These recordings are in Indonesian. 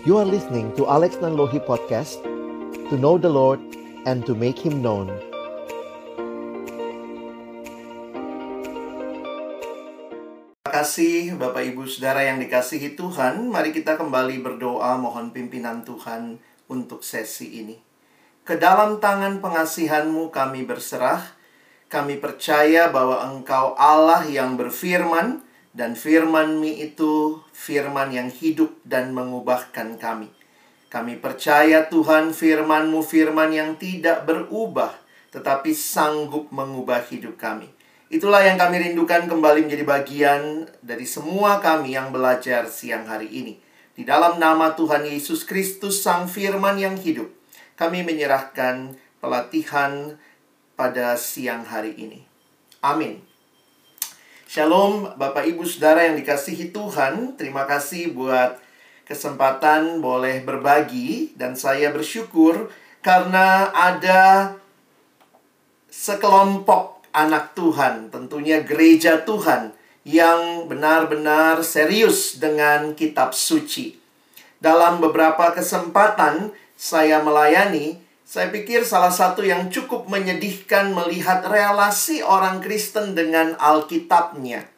You are listening to Alex Nanlohi Podcast To know the Lord and to make Him known. Terima kasih Bapak Ibu Saudara yang dikasihi Tuhan. Mari kita kembali berdoa mohon pimpinan Tuhan untuk sesi ini. Ke dalam tangan pengasihanmu kami berserah. Kami percaya bahwa Engkau Allah yang berfirman dan firman-Mu itu firman yang hidup dan mengubahkan kami. Kami percaya Tuhan firman-Mu firman yang tidak berubah, tetapi sanggup mengubah hidup kami. Itulah yang kami rindukan kembali menjadi bagian dari semua kami yang belajar siang hari ini. Di dalam nama Tuhan Yesus Kristus, Sang Firman yang hidup, kami menyerahkan pelatihan pada siang hari ini. Amin. Shalom Bapak Ibu Saudara yang dikasihi Tuhan. Terima kasih buat kesempatan boleh berbagi Dan saya bersyukur karena ada sekelompok anak Tuhan Tentunya gereja Tuhan yang benar-benar serius dengan kitab suci. Dalam beberapa kesempatan saya melayani saya pikir salah satu yang cukup menyedihkan melihat relasi orang Kristen dengan Alkitabnya.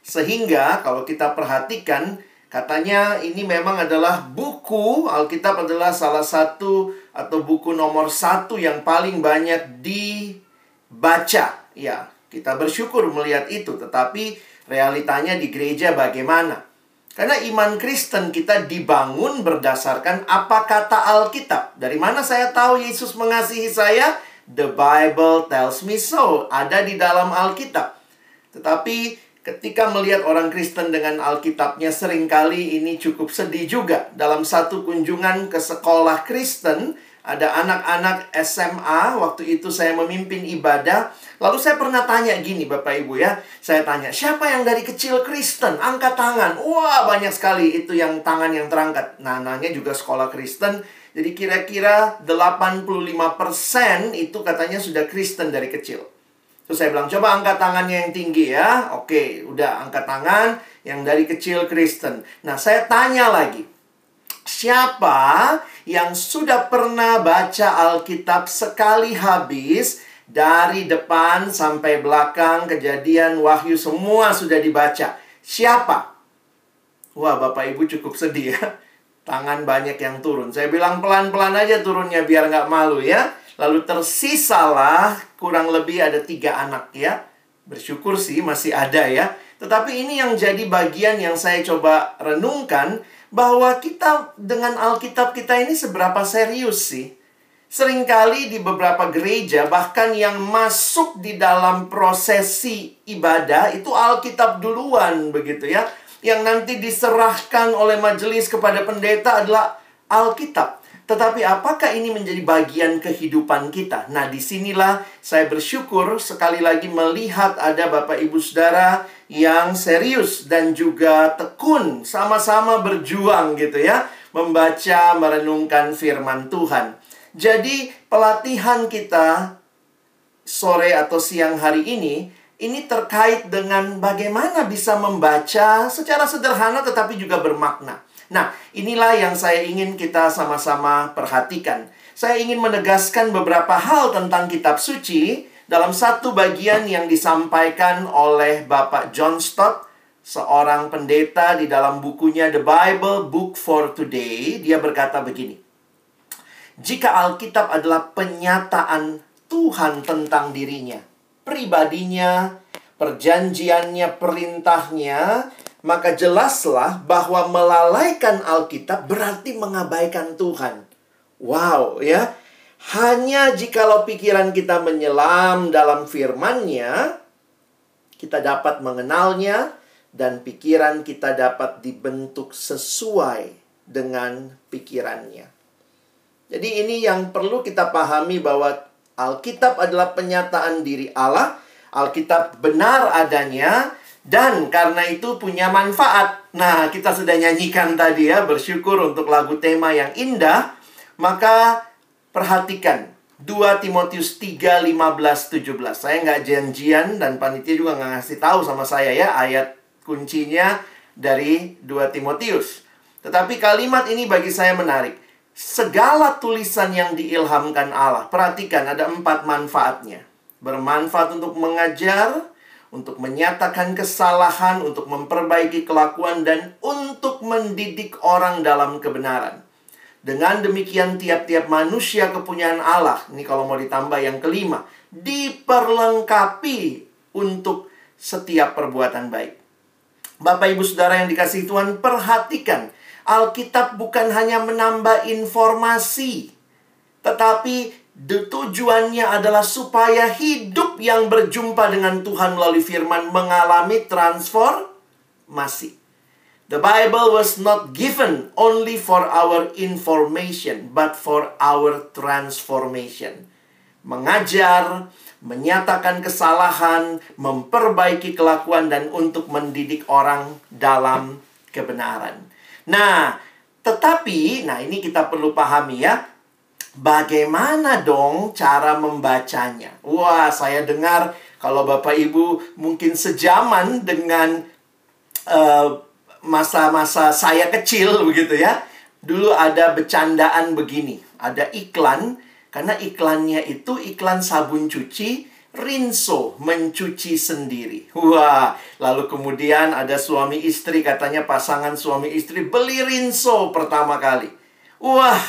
Sehingga kalau kita perhatikan, katanya ini memang adalah buku, Alkitab adalah salah satu atau buku nomor satu yang paling banyak dibaca. Ya, kita bersyukur melihat itu, tetapi realitanya di gereja bagaimana? Karena iman Kristen kita dibangun berdasarkan apa kata Alkitab. Dari mana saya tahu Yesus mengasihi saya? The Bible tells me so. Ada di dalam Alkitab. Tetapi ketika melihat orang Kristen dengan Alkitabnya sering kali ini cukup sedih juga. Dalam satu kunjungan ke sekolah Kristen, ada anak-anak SMA, waktu itu saya memimpin ibadah. Lalu saya pernah tanya gini Bapak Ibu ya. Saya tanya, siapa yang dari kecil Kristen? Angkat tangan. Wah, banyak sekali itu yang tangan yang terangkat. Nah, nanya juga sekolah Kristen. Jadi kira-kira 85% itu katanya sudah Kristen dari kecil. Terus saya bilang, coba angkat tangannya yang tinggi ya. Oke, udah angkat tangan yang dari kecil Kristen. Nah, saya tanya lagi. Siapa yang sudah pernah baca Alkitab sekali habis dari depan sampai belakang, kejadian, wahyu semua sudah dibaca. Siapa? Wah, Bapak Ibu cukup sedih ya. Tangan banyak yang turun. Saya bilang pelan-pelan aja turunnya biar nggak malu ya. Lalu tersisalah kurang lebih ada tiga anak ya. Bersyukur sih masih ada ya. Tetapi ini yang jadi bagian yang saya coba renungkan bahwa kita dengan Alkitab kita ini seberapa serius sih? Seringkali di beberapa gereja bahkan yang masuk di dalam prosesi ibadah itu Alkitab duluan begitu ya. Yang nanti diserahkan oleh majelis kepada pendeta adalah Alkitab. Tetapi apakah ini menjadi bagian kehidupan kita? Nah, di sinilah saya bersyukur sekali lagi melihat ada Bapak Ibu Saudara yang serius dan juga tekun sama-sama berjuang gitu ya membaca merenungkan firman Tuhan. Jadi pelatihan kita sore atau siang hari ini ini terkait dengan bagaimana bisa membaca secara sederhana tetapi juga bermakna. Nah, inilah yang saya ingin kita sama-sama perhatikan. Saya ingin menegaskan beberapa hal tentang kitab suci dalam satu bagian yang disampaikan oleh Bapak John Stott, seorang pendeta di dalam bukunya The Bible Book for Today, dia berkata begini. Jika Alkitab adalah penyataan Tuhan tentang dirinya, pribadinya, perjanjiannya, perintahnya, maka jelaslah bahwa melalaikan Alkitab berarti mengabaikan Tuhan. Wow, ya. Hanya jikalau pikiran kita menyelam dalam firman-Nya, kita dapat mengenalnya dan pikiran kita dapat dibentuk sesuai dengan pikirannya. Jadi ini yang perlu kita pahami bahwa Alkitab adalah penyataan diri Allah, Alkitab benar adanya dan karena itu punya manfaat. Nah, kita sudah nyanyikan tadi ya, bersyukur untuk lagu tema yang indah. Maka Perhatikan 2 Timotius 3, 15, 17 Saya nggak janjian dan panitia juga nggak ngasih tahu sama saya ya Ayat kuncinya dari 2 Timotius Tetapi kalimat ini bagi saya menarik. Segala tulisan yang diilhamkan Allah, perhatikan ada empat manfaatnya. Bermanfaat untuk mengajar, untuk menyatakan kesalahan, untuk memperbaiki kelakuan, dan untuk mendidik orang dalam kebenaran. Dengan demikian tiap-tiap manusia kepunyaan Allah, ini kalau mau ditambah yang kelima, diperlengkapi untuk setiap perbuatan baik. Bapak Ibu Saudara yang dikasih Tuhan, perhatikan. Alkitab bukan hanya menambah informasi, tetapi tujuannya adalah supaya hidup yang berjumpa dengan Tuhan melalui firman mengalami transformasi. The Bible was not given only for our information, but for our transformation. Mengajar, menyatakan kesalahan, memperbaiki kelakuan, dan untuk mendidik orang dalam kebenaran. Nah, tetapi, nah ini kita perlu pahami ya, bagaimana dong cara membacanya? Wah, saya dengar kalau Bapak Ibu mungkin sejaman dengan uh, masa-masa saya kecil begitu ya. Dulu ada bercandaan begini, ada iklan karena iklannya itu iklan sabun cuci Rinso mencuci sendiri. Wah, lalu kemudian ada suami istri katanya pasangan suami istri beli Rinso pertama kali. Wah,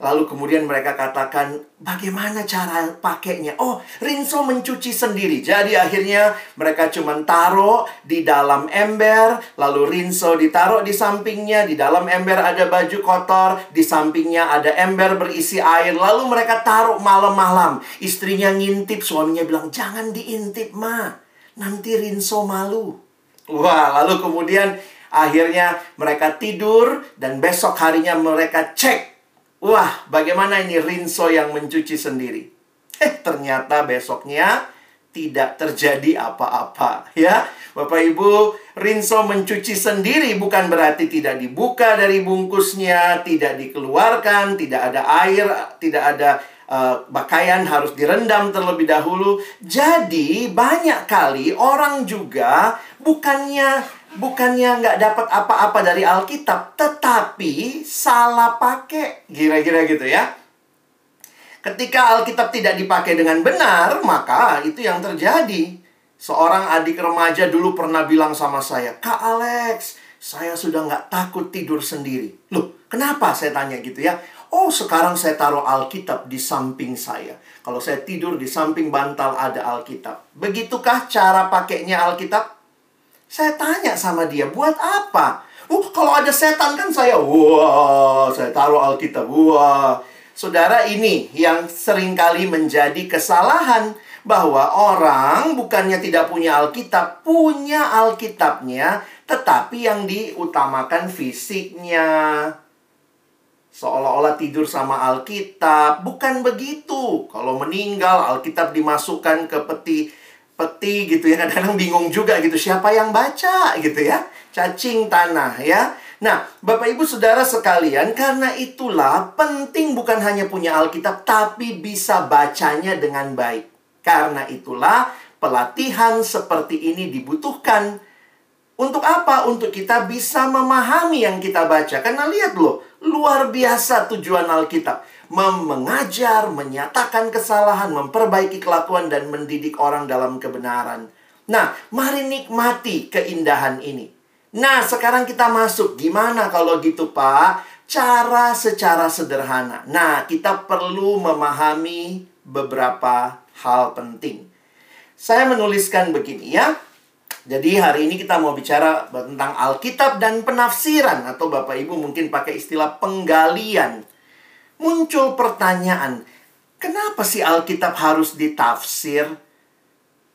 Lalu kemudian mereka katakan, bagaimana cara pakainya? Oh, Rinso mencuci sendiri. Jadi akhirnya mereka cuma taruh di dalam ember, lalu Rinso ditaruh di sampingnya, di dalam ember ada baju kotor, di sampingnya ada ember berisi air, lalu mereka taruh malam-malam. Istrinya ngintip, suaminya bilang, jangan diintip, ma. Nanti Rinso malu. Wah, lalu kemudian akhirnya mereka tidur dan besok harinya mereka cek Wah, bagaimana ini Rinso yang mencuci sendiri? Eh, ternyata besoknya tidak terjadi apa-apa, ya. Bapak Ibu, Rinso mencuci sendiri bukan berarti tidak dibuka dari bungkusnya, tidak dikeluarkan, tidak ada air, tidak ada uh, harus direndam terlebih dahulu. Jadi, banyak kali orang juga bukannya bukannya nggak dapat apa-apa dari Alkitab, tetapi salah pakai. Kira-kira gitu ya. Ketika Alkitab tidak dipakai dengan benar, maka itu yang terjadi. Seorang adik remaja dulu pernah bilang sama saya, Kak Alex, saya sudah nggak takut tidur sendiri. Loh, kenapa saya tanya gitu ya? Oh, sekarang saya taruh Alkitab di samping saya. Kalau saya tidur di samping bantal ada Alkitab. Begitukah cara pakainya Alkitab? Saya tanya sama dia, buat apa? Uh, kalau ada setan kan saya, wah, saya taruh Alkitab, wah. Saudara, ini yang sering kali menjadi kesalahan bahwa orang bukannya tidak punya Alkitab, punya Alkitabnya, tetapi yang diutamakan fisiknya. Seolah-olah tidur sama Alkitab, bukan begitu. Kalau meninggal, Alkitab dimasukkan ke peti peti gitu ya kadang-kadang bingung juga gitu siapa yang baca gitu ya cacing tanah ya nah Bapak Ibu Saudara sekalian karena itulah penting bukan hanya punya Alkitab tapi bisa bacanya dengan baik karena itulah pelatihan seperti ini dibutuhkan untuk apa? Untuk kita bisa memahami yang kita baca. Karena lihat loh, luar biasa tujuan Alkitab mengajar, menyatakan kesalahan, memperbaiki kelakuan, dan mendidik orang dalam kebenaran. Nah, mari nikmati keindahan ini. Nah, sekarang kita masuk. Gimana kalau gitu, Pak? Cara secara sederhana. Nah, kita perlu memahami beberapa hal penting. Saya menuliskan begini ya. Jadi hari ini kita mau bicara tentang Alkitab dan penafsiran atau Bapak Ibu mungkin pakai istilah penggalian muncul pertanyaan, kenapa sih Alkitab harus ditafsir?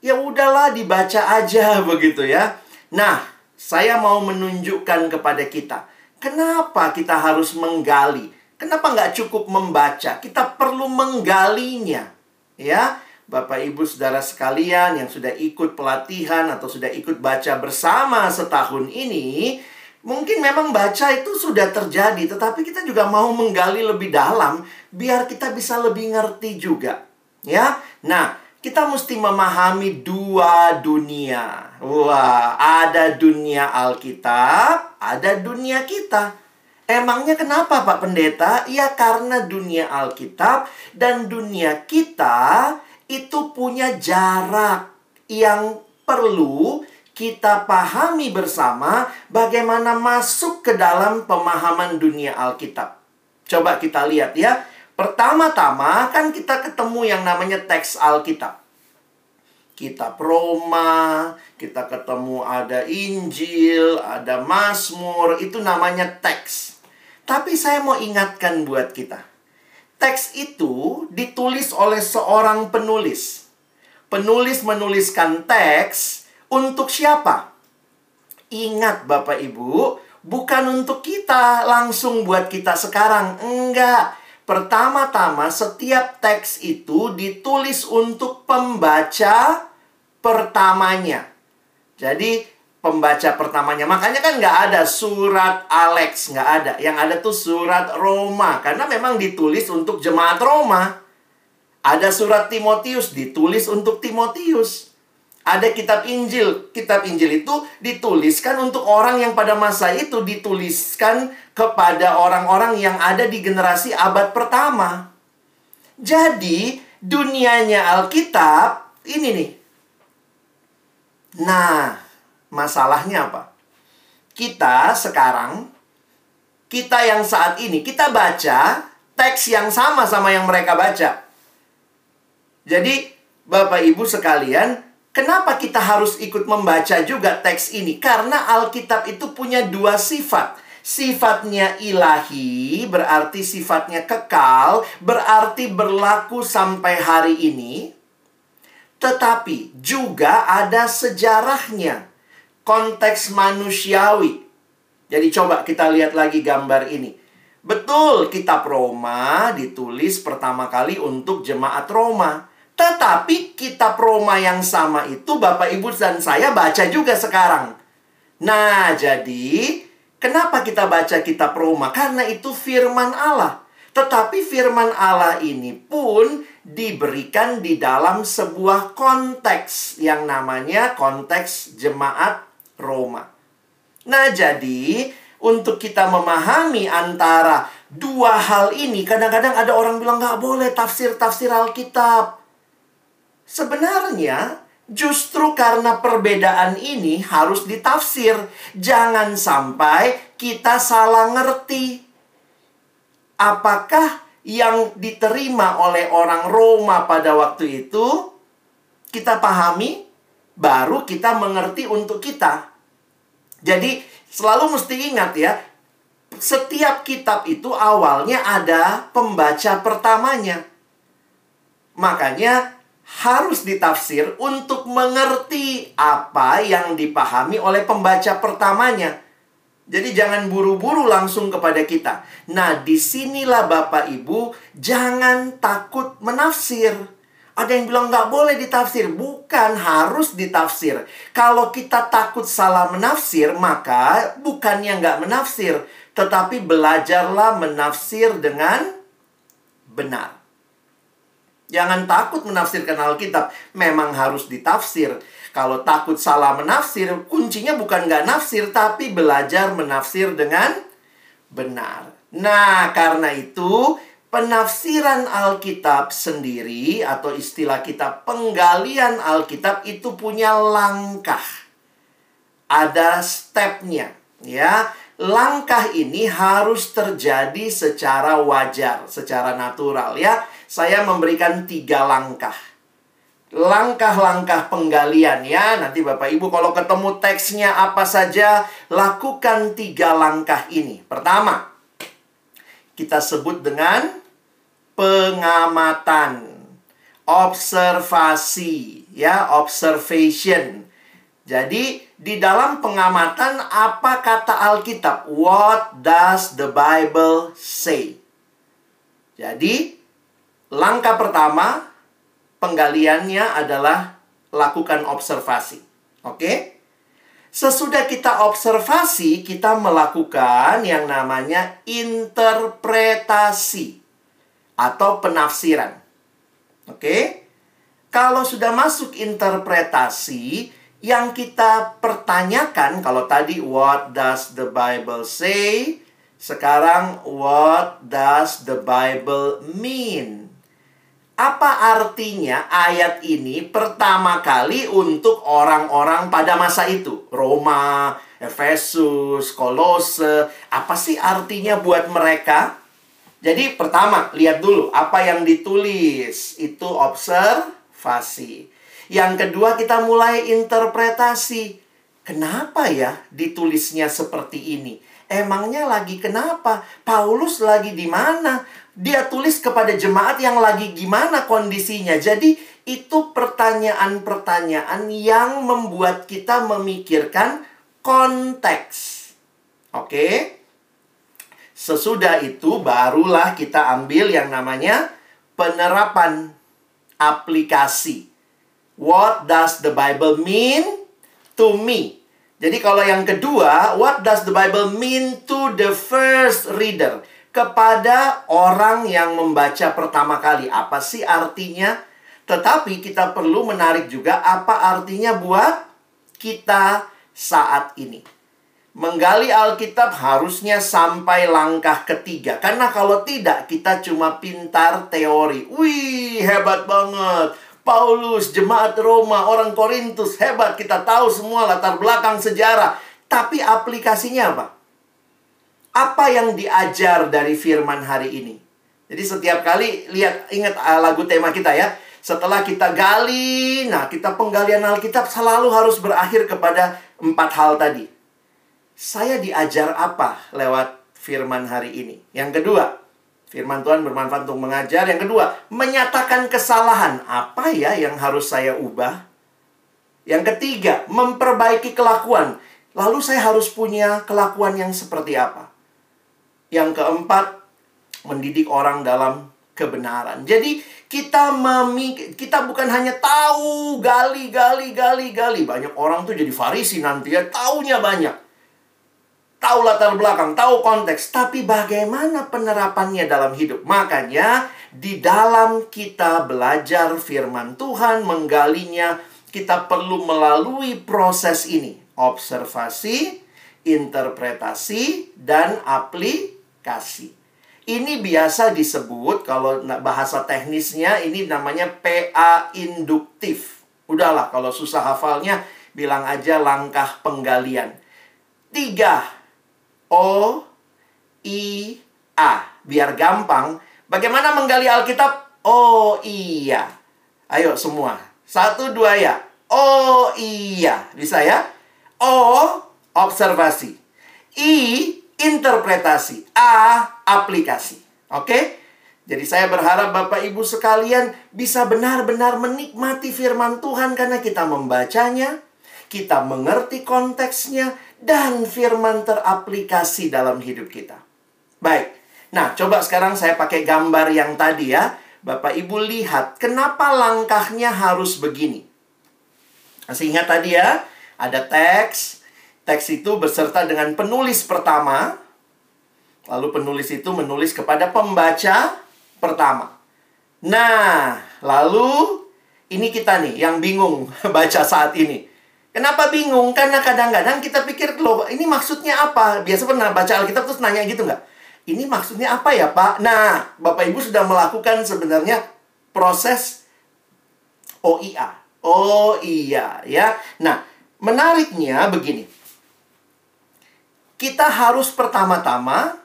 Ya udahlah dibaca aja begitu ya. Nah, saya mau menunjukkan kepada kita, kenapa kita harus menggali? Kenapa nggak cukup membaca? Kita perlu menggalinya. Ya, Bapak Ibu Saudara sekalian yang sudah ikut pelatihan atau sudah ikut baca bersama setahun ini, Mungkin memang baca itu sudah terjadi, tetapi kita juga mau menggali lebih dalam biar kita bisa lebih ngerti juga. Ya. Nah, kita mesti memahami dua dunia. Wah, ada dunia Alkitab, ada dunia kita. Emangnya kenapa Pak Pendeta? Ya karena dunia Alkitab dan dunia kita itu punya jarak yang perlu kita pahami bersama bagaimana masuk ke dalam pemahaman dunia Alkitab. Coba kita lihat ya. Pertama-tama kan kita ketemu yang namanya teks Alkitab. Kitab Roma, kita ketemu ada Injil, ada Mazmur, itu namanya teks. Tapi saya mau ingatkan buat kita. Teks itu ditulis oleh seorang penulis. Penulis menuliskan teks untuk siapa? Ingat Bapak Ibu, bukan untuk kita langsung buat kita sekarang. Enggak. Pertama-tama setiap teks itu ditulis untuk pembaca pertamanya. Jadi pembaca pertamanya. Makanya kan nggak ada surat Alex, nggak ada. Yang ada tuh surat Roma. Karena memang ditulis untuk jemaat Roma. Ada surat Timotius, ditulis untuk Timotius. Ada kitab Injil. Kitab Injil itu dituliskan untuk orang yang pada masa itu dituliskan kepada orang-orang yang ada di generasi abad pertama. Jadi, dunianya Alkitab ini nih. Nah, masalahnya apa? Kita sekarang kita yang saat ini kita baca teks yang sama sama yang mereka baca. Jadi, Bapak Ibu sekalian, Kenapa kita harus ikut membaca juga teks ini? Karena Alkitab itu punya dua sifat. Sifatnya ilahi, berarti sifatnya kekal, berarti berlaku sampai hari ini. Tetapi juga ada sejarahnya, konteks manusiawi. Jadi coba kita lihat lagi gambar ini. Betul, kitab Roma ditulis pertama kali untuk jemaat Roma. Tetapi kitab Roma yang sama itu Bapak Ibu dan saya baca juga sekarang. Nah, jadi kenapa kita baca kitab Roma? Karena itu firman Allah. Tetapi firman Allah ini pun diberikan di dalam sebuah konteks yang namanya konteks jemaat Roma. Nah, jadi untuk kita memahami antara dua hal ini, kadang-kadang ada orang bilang nggak boleh tafsir-tafsir Alkitab. Sebenarnya justru karena perbedaan ini harus ditafsir. Jangan sampai kita salah ngerti. Apakah yang diterima oleh orang Roma pada waktu itu kita pahami, baru kita mengerti untuk kita. Jadi, selalu mesti ingat ya, setiap kitab itu awalnya ada pembaca pertamanya. Makanya harus ditafsir untuk mengerti apa yang dipahami oleh pembaca pertamanya. Jadi jangan buru-buru langsung kepada kita. Nah, di sinilah Bapak Ibu, jangan takut menafsir. Ada yang bilang nggak boleh ditafsir. Bukan, harus ditafsir. Kalau kita takut salah menafsir, maka bukannya nggak menafsir. Tetapi belajarlah menafsir dengan benar. Jangan takut menafsirkan Alkitab. Memang harus ditafsir. Kalau takut salah menafsir, kuncinya bukan nggak nafsir, tapi belajar menafsir dengan benar. Nah, karena itu, penafsiran Alkitab sendiri atau istilah kita penggalian Alkitab itu punya langkah. Ada stepnya, ya. Langkah ini harus terjadi secara wajar, secara natural, ya saya memberikan tiga langkah. Langkah-langkah penggalian ya. Nanti Bapak Ibu kalau ketemu teksnya apa saja, lakukan tiga langkah ini. Pertama, kita sebut dengan pengamatan. Observasi, ya, observation. Jadi, di dalam pengamatan apa kata Alkitab? What does the Bible say? Jadi, Langkah pertama, penggaliannya adalah lakukan observasi. Oke? Sesudah kita observasi, kita melakukan yang namanya interpretasi atau penafsiran. Oke? Kalau sudah masuk interpretasi, yang kita pertanyakan kalau tadi what does the Bible say? Sekarang, what does the Bible mean? Apa artinya ayat ini pertama kali untuk orang-orang pada masa itu? Roma, Efesus, Kolose, apa sih artinya buat mereka? Jadi pertama, lihat dulu apa yang ditulis. Itu observasi. Yang kedua, kita mulai interpretasi. Kenapa ya ditulisnya seperti ini? Emangnya lagi kenapa? Paulus lagi di mana? Dia tulis kepada jemaat yang lagi gimana kondisinya. Jadi itu pertanyaan-pertanyaan yang membuat kita memikirkan konteks. Oke? Sesudah itu barulah kita ambil yang namanya penerapan aplikasi. What does the Bible mean to me? Jadi kalau yang kedua, what does the Bible mean to the first reader? Kepada orang yang membaca pertama kali. Apa sih artinya? Tetapi kita perlu menarik juga apa artinya buat kita saat ini. Menggali Alkitab harusnya sampai langkah ketiga. Karena kalau tidak, kita cuma pintar teori. Wih, hebat banget. Paulus, jemaat Roma, orang Korintus, hebat. Kita tahu semua latar belakang sejarah. Tapi aplikasinya apa? Apa yang diajar dari firman hari ini? Jadi setiap kali lihat ingat uh, lagu tema kita ya. Setelah kita gali, nah kita penggalian Alkitab selalu harus berakhir kepada empat hal tadi. Saya diajar apa lewat firman hari ini? Yang kedua, Firman Tuhan bermanfaat untuk mengajar. Yang kedua, menyatakan kesalahan. Apa ya yang harus saya ubah? Yang ketiga, memperbaiki kelakuan. Lalu saya harus punya kelakuan yang seperti apa? Yang keempat, mendidik orang dalam kebenaran. Jadi kita memik kita bukan hanya tahu gali gali gali gali banyak orang tuh jadi farisi nanti ya taunya banyak tahu latar belakang, tahu konteks, tapi bagaimana penerapannya dalam hidup. Makanya di dalam kita belajar firman Tuhan, menggalinya, kita perlu melalui proses ini. Observasi, interpretasi, dan aplikasi. Ini biasa disebut, kalau bahasa teknisnya, ini namanya PA induktif. Udahlah, kalau susah hafalnya, bilang aja langkah penggalian. Tiga O I A. Biar gampang. Bagaimana menggali Alkitab? Oh iya. Ayo semua. Satu dua ya. Oh iya. Bisa ya? O observasi. I interpretasi. A aplikasi. Oke? Jadi saya berharap Bapak Ibu sekalian bisa benar-benar menikmati firman Tuhan karena kita membacanya, kita mengerti konteksnya, dan firman teraplikasi dalam hidup kita. Baik, nah coba sekarang saya pakai gambar yang tadi ya. Bapak Ibu lihat, kenapa langkahnya harus begini? Masih ingat tadi ya, ada teks. Teks itu beserta dengan penulis pertama. Lalu penulis itu menulis kepada pembaca pertama. Nah, lalu ini kita nih yang bingung baca saat ini. Kenapa bingung? Karena kadang-kadang kita pikir, loh ini maksudnya apa? Biasa pernah baca Alkitab terus nanya gitu nggak? Ini maksudnya apa ya Pak? Nah, Bapak Ibu sudah melakukan sebenarnya proses OIA. Oh iya ya. Nah, menariknya begini. Kita harus pertama-tama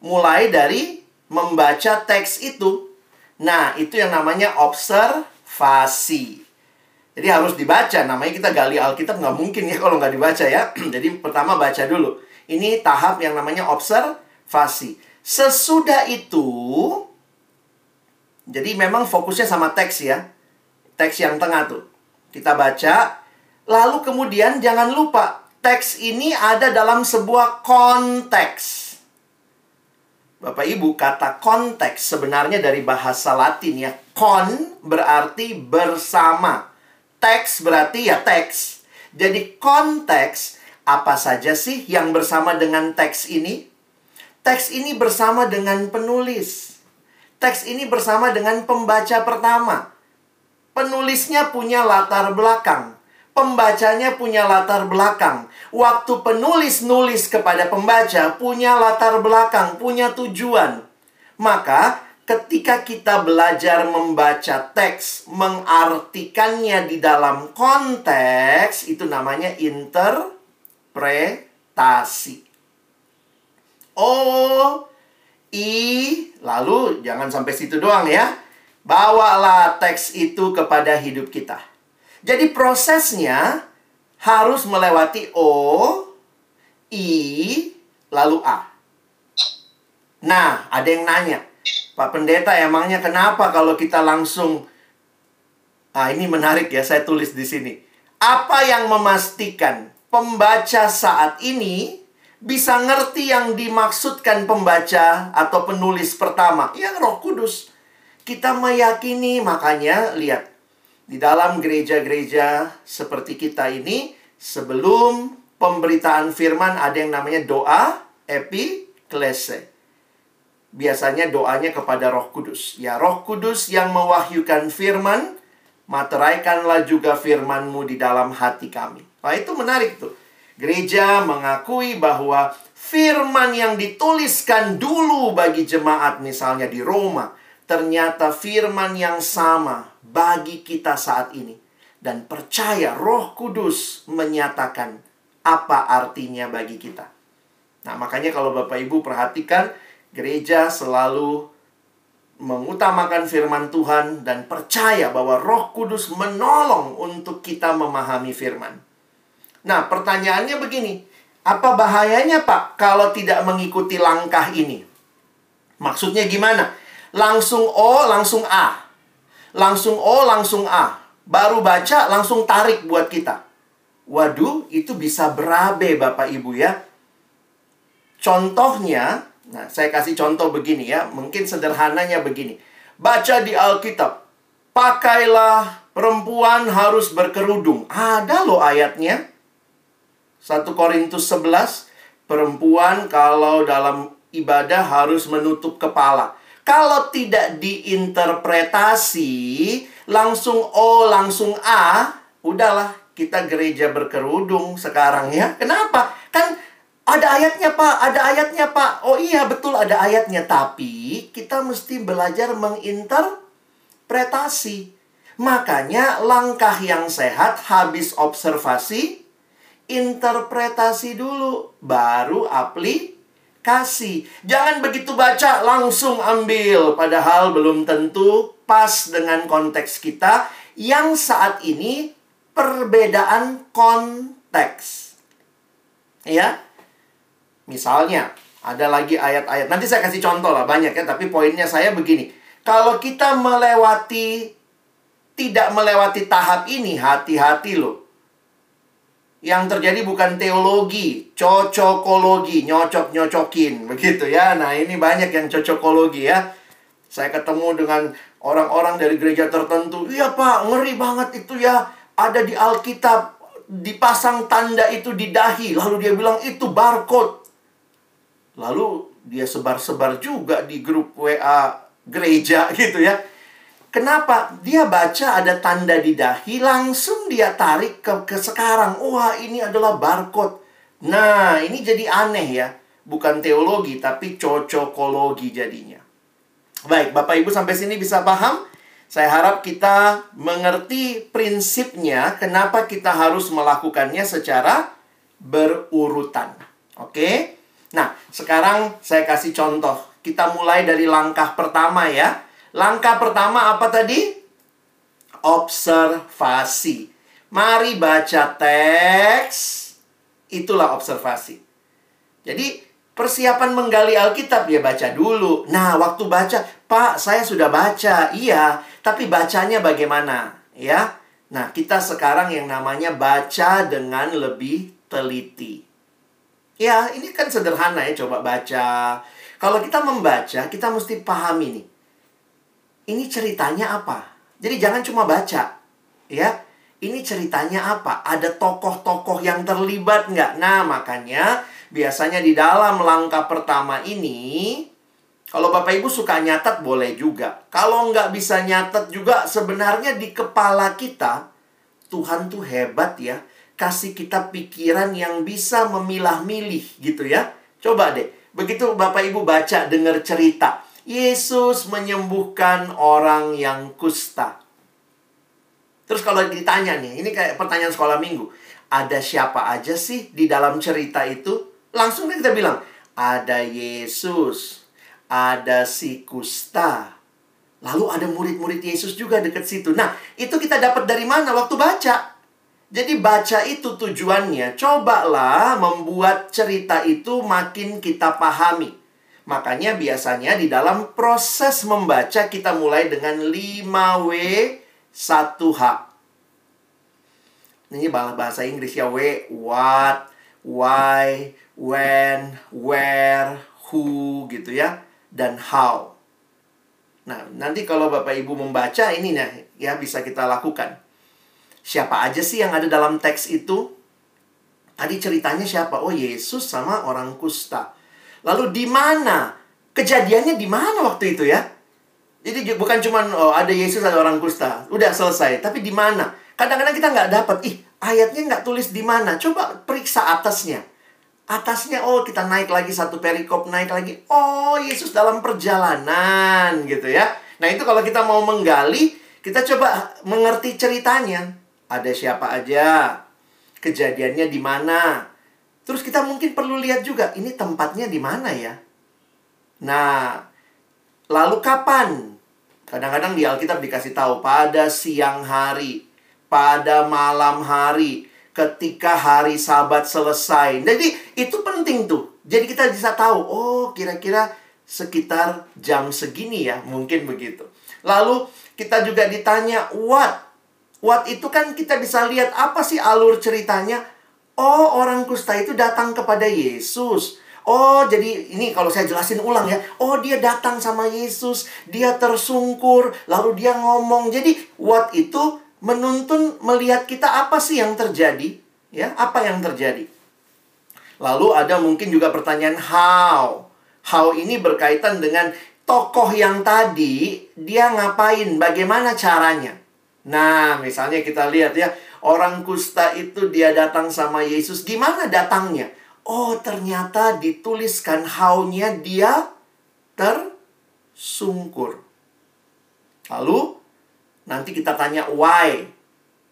mulai dari membaca teks itu. Nah, itu yang namanya observasi. Jadi harus dibaca. Namanya kita gali Alkitab nggak mungkin ya kalau nggak dibaca ya. Jadi pertama baca dulu. Ini tahap yang namanya observasi. Sesudah itu, jadi memang fokusnya sama teks ya. Teks yang tengah tuh. Kita baca. Lalu kemudian jangan lupa, teks ini ada dalam sebuah konteks. Bapak Ibu, kata konteks sebenarnya dari bahasa Latin ya. Kon berarti bersama. Teks berarti ya teks. Jadi konteks apa saja sih yang bersama dengan teks ini? Teks ini bersama dengan penulis. Teks ini bersama dengan pembaca pertama. Penulisnya punya latar belakang. Pembacanya punya latar belakang. Waktu penulis nulis kepada pembaca punya latar belakang, punya tujuan. Maka ketika kita belajar membaca teks, mengartikannya di dalam konteks, itu namanya interpretasi. Oh, I, lalu jangan sampai situ doang ya. Bawalah teks itu kepada hidup kita. Jadi prosesnya harus melewati O, I, lalu A. Nah, ada yang nanya, Pak Pendeta emangnya kenapa kalau kita langsung Ah, ini menarik ya, saya tulis di sini. Apa yang memastikan pembaca saat ini bisa ngerti yang dimaksudkan pembaca atau penulis pertama. Yang Roh Kudus. Kita meyakini, makanya lihat. Di dalam gereja-gereja seperti kita ini, sebelum pemberitaan firman ada yang namanya doa epiklese. Biasanya doanya kepada Roh Kudus. Ya, Roh Kudus yang mewahyukan firman, materaikanlah juga firmanmu di dalam hati kami. Nah, itu menarik tuh. Gereja mengakui bahwa firman yang dituliskan dulu bagi jemaat misalnya di Roma ternyata firman yang sama bagi kita saat ini dan percaya Roh Kudus menyatakan apa artinya bagi kita. Nah, makanya kalau Bapak Ibu perhatikan gereja selalu mengutamakan firman Tuhan dan percaya bahwa Roh Kudus menolong untuk kita memahami firman. Nah, pertanyaannya begini. Apa bahayanya, Pak, kalau tidak mengikuti langkah ini? Maksudnya gimana? Langsung O, langsung A. Langsung O, langsung A. Baru baca, langsung tarik buat kita. Waduh, itu bisa berabe, Bapak Ibu ya. Contohnya, nah saya kasih contoh begini ya. Mungkin sederhananya begini. Baca di Alkitab. Pakailah perempuan harus berkerudung. Ada loh ayatnya. 1 Korintus 11, perempuan kalau dalam ibadah harus menutup kepala. Kalau tidak diinterpretasi, langsung O, langsung A, udahlah kita gereja berkerudung sekarang ya. Kenapa? Kan ada ayatnya Pak, ada ayatnya Pak. Oh iya betul ada ayatnya. Tapi kita mesti belajar menginterpretasi. Makanya langkah yang sehat habis observasi, interpretasi dulu, baru aplikasi. Jangan begitu baca langsung ambil, padahal belum tentu pas dengan konteks kita yang saat ini perbedaan konteks. Ya. Misalnya, ada lagi ayat-ayat. Nanti saya kasih contoh lah banyak ya, tapi poinnya saya begini. Kalau kita melewati tidak melewati tahap ini, hati-hati loh yang terjadi bukan teologi, cocokologi, nyocok-nyocokin, begitu ya. Nah, ini banyak yang cocokologi ya. Saya ketemu dengan orang-orang dari gereja tertentu, iya Pak, ngeri banget itu ya. Ada di Alkitab, dipasang tanda itu di dahi, lalu dia bilang itu barcode. Lalu dia sebar-sebar juga di grup WA gereja gitu ya. Kenapa? Dia baca ada tanda di dahi, langsung dia tarik ke, ke sekarang. Wah, ini adalah barcode. Nah, ini jadi aneh ya. Bukan teologi, tapi cocokologi jadinya. Baik, Bapak Ibu sampai sini bisa paham? Saya harap kita mengerti prinsipnya kenapa kita harus melakukannya secara berurutan. Oke? Nah, sekarang saya kasih contoh. Kita mulai dari langkah pertama ya Langkah pertama apa tadi? Observasi. Mari baca teks. Itulah observasi. Jadi, persiapan menggali Alkitab ya baca dulu. Nah, waktu baca, Pak, saya sudah baca. Iya, tapi bacanya bagaimana? Ya. Nah, kita sekarang yang namanya baca dengan lebih teliti. Ya, ini kan sederhana ya, coba baca. Kalau kita membaca, kita mesti pahami nih ini ceritanya apa? Jadi jangan cuma baca, ya. Ini ceritanya apa? Ada tokoh-tokoh yang terlibat nggak? Nah, makanya biasanya di dalam langkah pertama ini, kalau Bapak Ibu suka nyatet boleh juga. Kalau nggak bisa nyatet juga, sebenarnya di kepala kita Tuhan tuh hebat ya. Kasih kita pikiran yang bisa memilah-milih gitu ya. Coba deh. Begitu Bapak Ibu baca dengar cerita. Yesus menyembuhkan orang yang kusta. Terus kalau ditanya nih, ini kayak pertanyaan sekolah minggu. Ada siapa aja sih di dalam cerita itu? Langsung kita bilang, ada Yesus, ada si kusta. Lalu ada murid-murid Yesus juga dekat situ. Nah, itu kita dapat dari mana waktu baca? Jadi baca itu tujuannya, cobalah membuat cerita itu makin kita pahami. Makanya biasanya di dalam proses membaca kita mulai dengan 5W 1H. Ini bahasa Inggris ya W, what, why, when, where, who gitu ya dan how. Nah, nanti kalau Bapak Ibu membaca ini nih ya bisa kita lakukan. Siapa aja sih yang ada dalam teks itu? Tadi ceritanya siapa? Oh, Yesus sama orang kusta. Lalu di mana? Kejadiannya di mana waktu itu ya? Jadi bukan cuma oh, ada Yesus ada orang kusta, udah selesai. Tapi di mana? Kadang-kadang kita nggak dapat. Ih, ayatnya nggak tulis di mana. Coba periksa atasnya. Atasnya, oh kita naik lagi satu perikop, naik lagi. Oh, Yesus dalam perjalanan gitu ya. Nah itu kalau kita mau menggali, kita coba mengerti ceritanya. Ada siapa aja, kejadiannya di mana. Terus kita mungkin perlu lihat juga, ini tempatnya di mana ya. Nah, lalu kapan? Kadang-kadang di Alkitab dikasih tahu pada siang hari, pada malam hari, ketika hari sabat selesai. Jadi itu penting tuh. Jadi kita bisa tahu, oh kira-kira sekitar jam segini ya, mungkin begitu. Lalu kita juga ditanya what What itu kan kita bisa lihat apa sih alur ceritanya. Oh, orang kusta itu datang kepada Yesus. Oh, jadi ini kalau saya jelasin ulang ya. Oh, dia datang sama Yesus, dia tersungkur, lalu dia ngomong. Jadi, what itu menuntun melihat kita apa sih yang terjadi? Ya, apa yang terjadi? Lalu ada mungkin juga pertanyaan how. How ini berkaitan dengan tokoh yang tadi dia ngapain, bagaimana caranya? Nah, misalnya kita lihat ya, orang kusta itu dia datang sama Yesus. Gimana datangnya? Oh, ternyata dituliskan how-nya dia tersungkur. Lalu, nanti kita tanya why.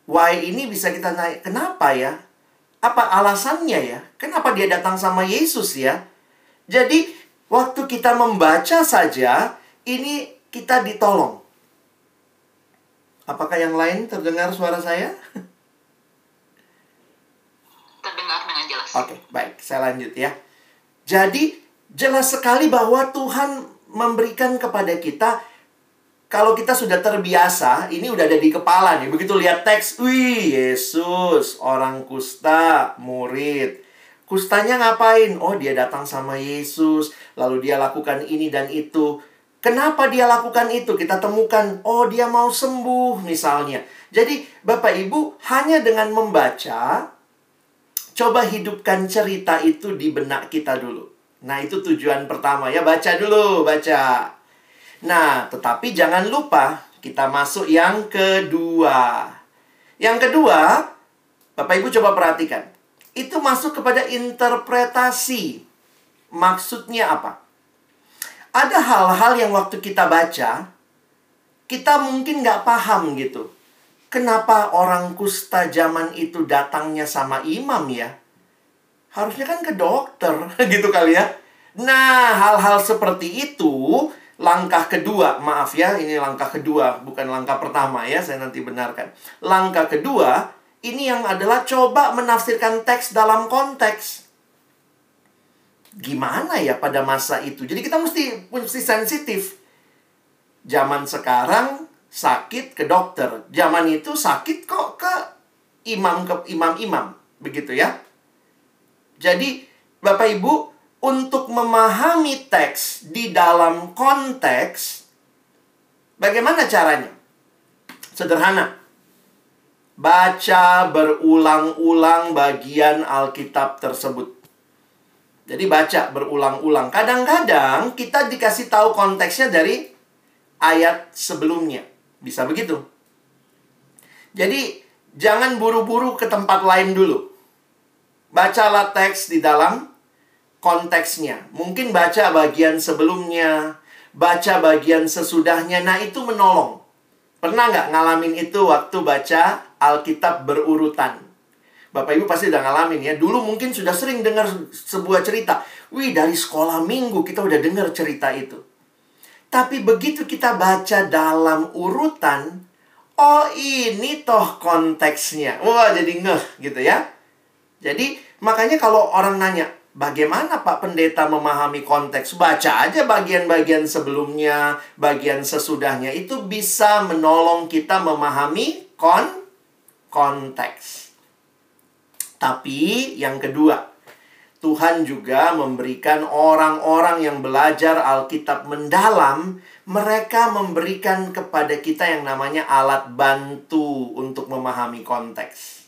Why ini bisa kita tanya, kenapa ya? Apa alasannya ya? Kenapa dia datang sama Yesus ya? Jadi, waktu kita membaca saja, ini kita ditolong. Apakah yang lain terdengar suara saya? Oke, baik. Saya lanjut ya. Jadi, jelas sekali bahwa Tuhan memberikan kepada kita kalau kita sudah terbiasa, ini udah ada di kepala nih. Begitu lihat teks, wih, Yesus, orang kusta, murid. Kustanya ngapain? Oh, dia datang sama Yesus, lalu dia lakukan ini dan itu. Kenapa dia lakukan itu? Kita temukan, oh dia mau sembuh misalnya. Jadi Bapak Ibu hanya dengan membaca, coba hidupkan cerita itu di benak kita dulu. Nah itu tujuan pertama ya, baca dulu, baca. Nah tetapi jangan lupa kita masuk yang kedua. Yang kedua, Bapak Ibu coba perhatikan. Itu masuk kepada interpretasi. Maksudnya apa? ada hal-hal yang waktu kita baca, kita mungkin nggak paham gitu. Kenapa orang kusta zaman itu datangnya sama imam ya? Harusnya kan ke dokter gitu kali ya. Nah, hal-hal seperti itu langkah kedua, maaf ya, ini langkah kedua, bukan langkah pertama ya, saya nanti benarkan. Langkah kedua, ini yang adalah coba menafsirkan teks dalam konteks gimana ya pada masa itu. Jadi kita mesti mesti sensitif. Zaman sekarang sakit ke dokter. Zaman itu sakit kok ke imam ke imam-imam, begitu ya. Jadi Bapak Ibu untuk memahami teks di dalam konteks bagaimana caranya? Sederhana. Baca berulang-ulang bagian Alkitab tersebut. Jadi baca berulang-ulang. Kadang-kadang kita dikasih tahu konteksnya dari ayat sebelumnya. Bisa begitu. Jadi Jangan buru-buru ke tempat lain dulu. Bacalah teks di dalam konteksnya. Mungkin baca bagian sebelumnya, baca bagian sesudahnya. Nah, itu menolong. Pernah nggak ngalamin itu waktu baca Alkitab berurutan? Bapak Ibu pasti udah ngalamin ya. Dulu mungkin sudah sering dengar sebuah cerita. Wih, dari sekolah minggu kita udah dengar cerita itu. Tapi begitu kita baca dalam urutan, oh ini toh konteksnya. Wah, jadi ngeh gitu ya. Jadi, makanya kalau orang nanya, bagaimana Pak Pendeta memahami konteks? Baca aja bagian-bagian sebelumnya, bagian sesudahnya. Itu bisa menolong kita memahami kon konteks. Tapi yang kedua, Tuhan juga memberikan orang-orang yang belajar Alkitab mendalam, mereka memberikan kepada kita yang namanya alat bantu untuk memahami konteks.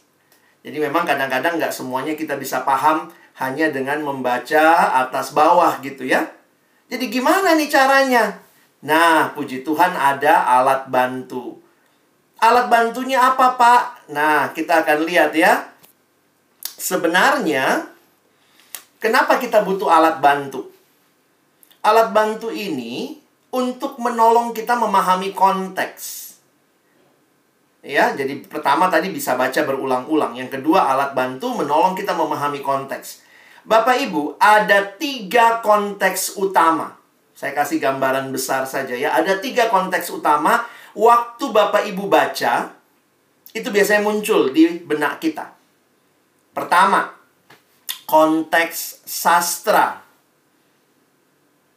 Jadi memang kadang-kadang nggak semuanya kita bisa paham hanya dengan membaca atas bawah gitu ya. Jadi gimana nih caranya? Nah, puji Tuhan ada alat bantu. Alat bantunya apa, Pak? Nah, kita akan lihat ya. Sebenarnya Kenapa kita butuh alat bantu? Alat bantu ini untuk menolong kita memahami konteks. Ya, jadi pertama tadi bisa baca berulang-ulang. Yang kedua, alat bantu menolong kita memahami konteks. Bapak Ibu, ada tiga konteks utama. Saya kasih gambaran besar saja ya. Ada tiga konteks utama. Waktu Bapak Ibu baca, itu biasanya muncul di benak kita. Pertama, konteks sastra.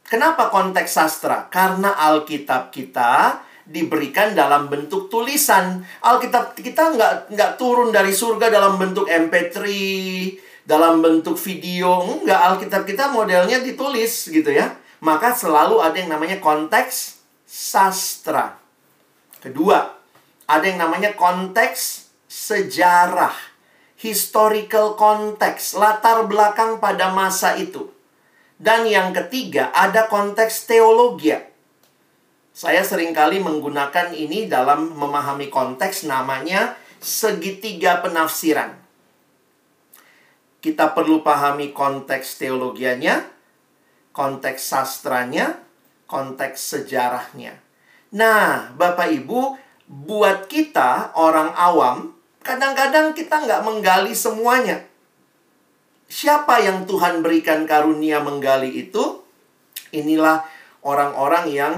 Kenapa konteks sastra? Karena Alkitab kita diberikan dalam bentuk tulisan. Alkitab kita nggak nggak turun dari surga dalam bentuk MP3, dalam bentuk video. Nggak, Alkitab kita modelnya ditulis gitu ya. Maka selalu ada yang namanya konteks sastra. Kedua, ada yang namanya konteks sejarah historical context, latar belakang pada masa itu. Dan yang ketiga, ada konteks teologi. Saya sering kali menggunakan ini dalam memahami konteks namanya segitiga penafsiran. Kita perlu pahami konteks teologianya, konteks sastranya, konteks sejarahnya. Nah, Bapak Ibu, buat kita orang awam, Kadang-kadang kita nggak menggali semuanya. Siapa yang Tuhan berikan karunia menggali itu? Inilah orang-orang yang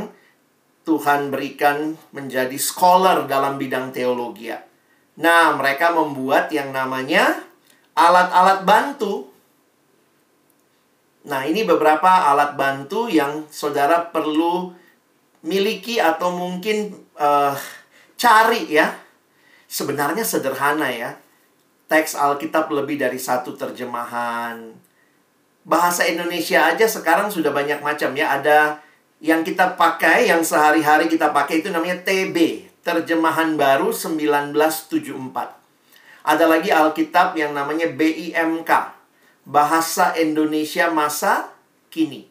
Tuhan berikan menjadi scholar dalam bidang teologi. Nah, mereka membuat yang namanya alat-alat bantu. Nah, ini beberapa alat bantu yang saudara perlu miliki atau mungkin uh, cari ya sebenarnya sederhana ya. Teks Alkitab lebih dari satu terjemahan. Bahasa Indonesia aja sekarang sudah banyak macam ya. Ada yang kita pakai, yang sehari-hari kita pakai itu namanya TB. Terjemahan baru 1974. Ada lagi Alkitab yang namanya BIMK. Bahasa Indonesia Masa Kini.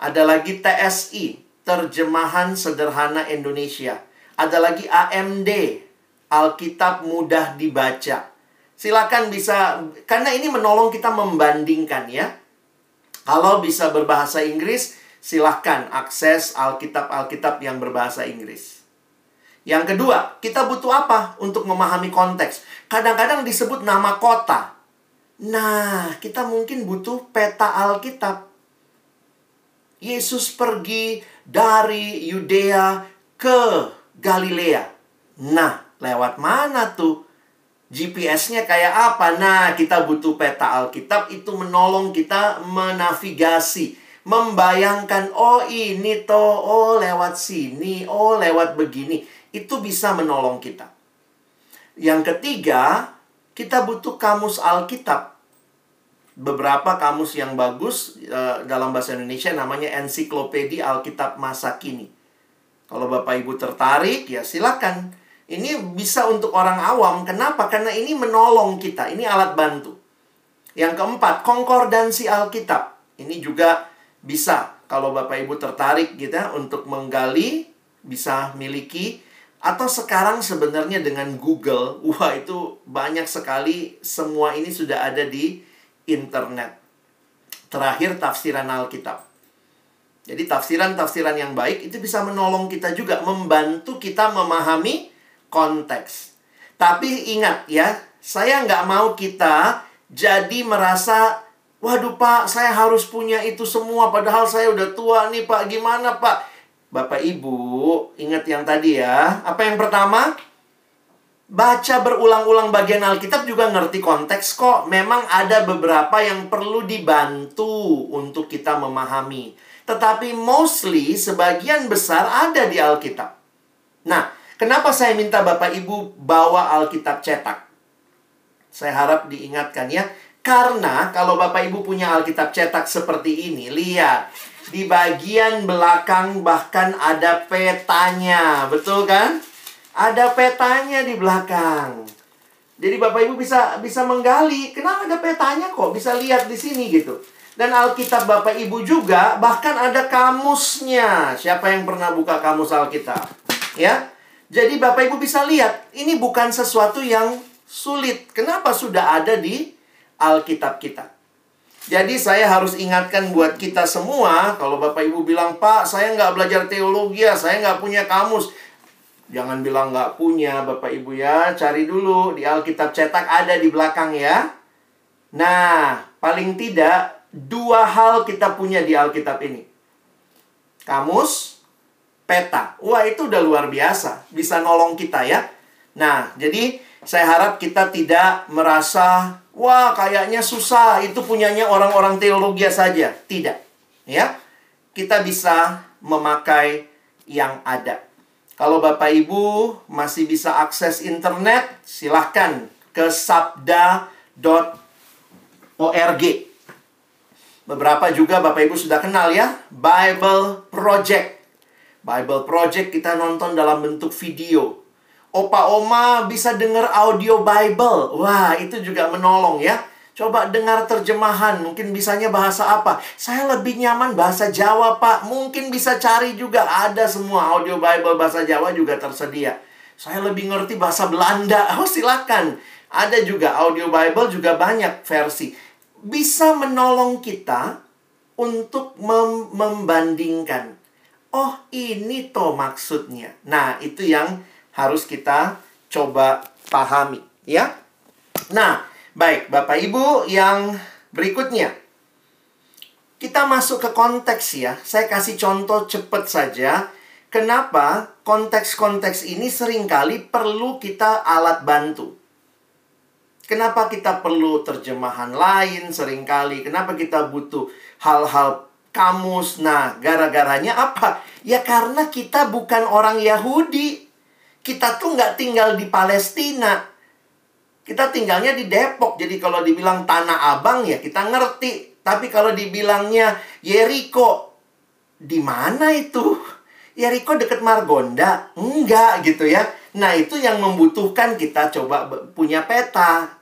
Ada lagi TSI. Terjemahan Sederhana Indonesia. Ada lagi AMD Alkitab mudah dibaca. Silakan bisa karena ini menolong kita membandingkan ya. Kalau bisa berbahasa Inggris, silahkan akses Alkitab-Alkitab yang berbahasa Inggris. Yang kedua, kita butuh apa untuk memahami konteks? Kadang-kadang disebut nama kota. Nah, kita mungkin butuh peta Alkitab. Yesus pergi dari Yudea ke Galilea. Nah, Lewat mana tuh? GPS-nya kayak apa? Nah, kita butuh peta Alkitab itu menolong kita menavigasi, membayangkan oh ini toh, oh lewat sini, oh lewat begini. Itu bisa menolong kita. Yang ketiga, kita butuh kamus Alkitab. Beberapa kamus yang bagus uh, dalam bahasa Indonesia namanya Ensiklopedia Alkitab Masa Kini. Kalau Bapak Ibu tertarik, ya silakan ini bisa untuk orang awam. Kenapa? Karena ini menolong kita. Ini alat bantu. Yang keempat, konkordansi Alkitab. Ini juga bisa kalau Bapak Ibu tertarik gitu ya untuk menggali bisa miliki Atau sekarang sebenarnya dengan Google, wah itu banyak sekali semua ini sudah ada di internet. Terakhir tafsiran Alkitab. Jadi tafsiran-tafsiran yang baik itu bisa menolong kita juga, membantu kita memahami konteks. Tapi ingat ya, saya nggak mau kita jadi merasa, waduh pak, saya harus punya itu semua, padahal saya udah tua nih pak, gimana pak? Bapak Ibu, ingat yang tadi ya. Apa yang pertama? Baca berulang-ulang bagian Alkitab juga ngerti konteks kok. Memang ada beberapa yang perlu dibantu untuk kita memahami. Tetapi mostly sebagian besar ada di Alkitab. Nah, kenapa saya minta Bapak Ibu bawa Alkitab cetak? Saya harap diingatkan ya. Karena kalau Bapak Ibu punya Alkitab cetak seperti ini, lihat. Di bagian belakang bahkan ada petanya. Betul kan? Ada petanya di belakang. Jadi Bapak Ibu bisa bisa menggali, kenapa ada petanya kok? Bisa lihat di sini gitu. Dan Alkitab Bapak Ibu juga bahkan ada kamusnya. Siapa yang pernah buka kamus Alkitab? Ya. Jadi Bapak Ibu bisa lihat, ini bukan sesuatu yang sulit. Kenapa sudah ada di Alkitab kita? Jadi saya harus ingatkan buat kita semua, kalau Bapak Ibu bilang, Pak, saya nggak belajar teologi ya, saya nggak punya kamus. Jangan bilang nggak punya, Bapak Ibu ya. Cari dulu di Alkitab cetak ada di belakang ya. Nah, paling tidak dua hal kita punya di Alkitab ini. Kamus, peta. Wah, itu udah luar biasa. Bisa nolong kita ya. Nah, jadi saya harap kita tidak merasa, wah kayaknya susah, itu punyanya orang-orang teologi saja. Tidak. Ya. Kita bisa memakai yang ada. Kalau Bapak Ibu masih bisa akses internet, silahkan ke sabda.org. Beberapa juga Bapak Ibu sudah kenal ya, Bible Project. Bible Project kita nonton dalam bentuk video. Opa Oma bisa dengar audio Bible. Wah, itu juga menolong ya. Coba dengar terjemahan, mungkin bisanya bahasa apa? Saya lebih nyaman bahasa Jawa, Pak. Mungkin bisa cari juga ada semua audio Bible bahasa Jawa juga tersedia. Saya lebih ngerti bahasa Belanda. Oh, silakan. Ada juga audio Bible juga banyak versi bisa menolong kita untuk mem membandingkan. Oh, ini toh maksudnya. Nah, itu yang harus kita coba pahami, ya. Nah, baik, Bapak Ibu, yang berikutnya. Kita masuk ke konteks ya. Saya kasih contoh cepat saja. Kenapa konteks-konteks ini sering kali perlu kita alat bantu. Kenapa kita perlu terjemahan lain sering kali? Kenapa kita butuh hal-hal kamus? Nah, gara-garanya apa? Ya karena kita bukan orang Yahudi. Kita tuh nggak tinggal di Palestina. Kita tinggalnya di Depok. Jadi kalau dibilang Tanah Abang ya kita ngerti. Tapi kalau dibilangnya Yeriko, di mana itu? Yeriko deket Margonda? Enggak gitu ya. Nah, itu yang membutuhkan kita coba punya peta.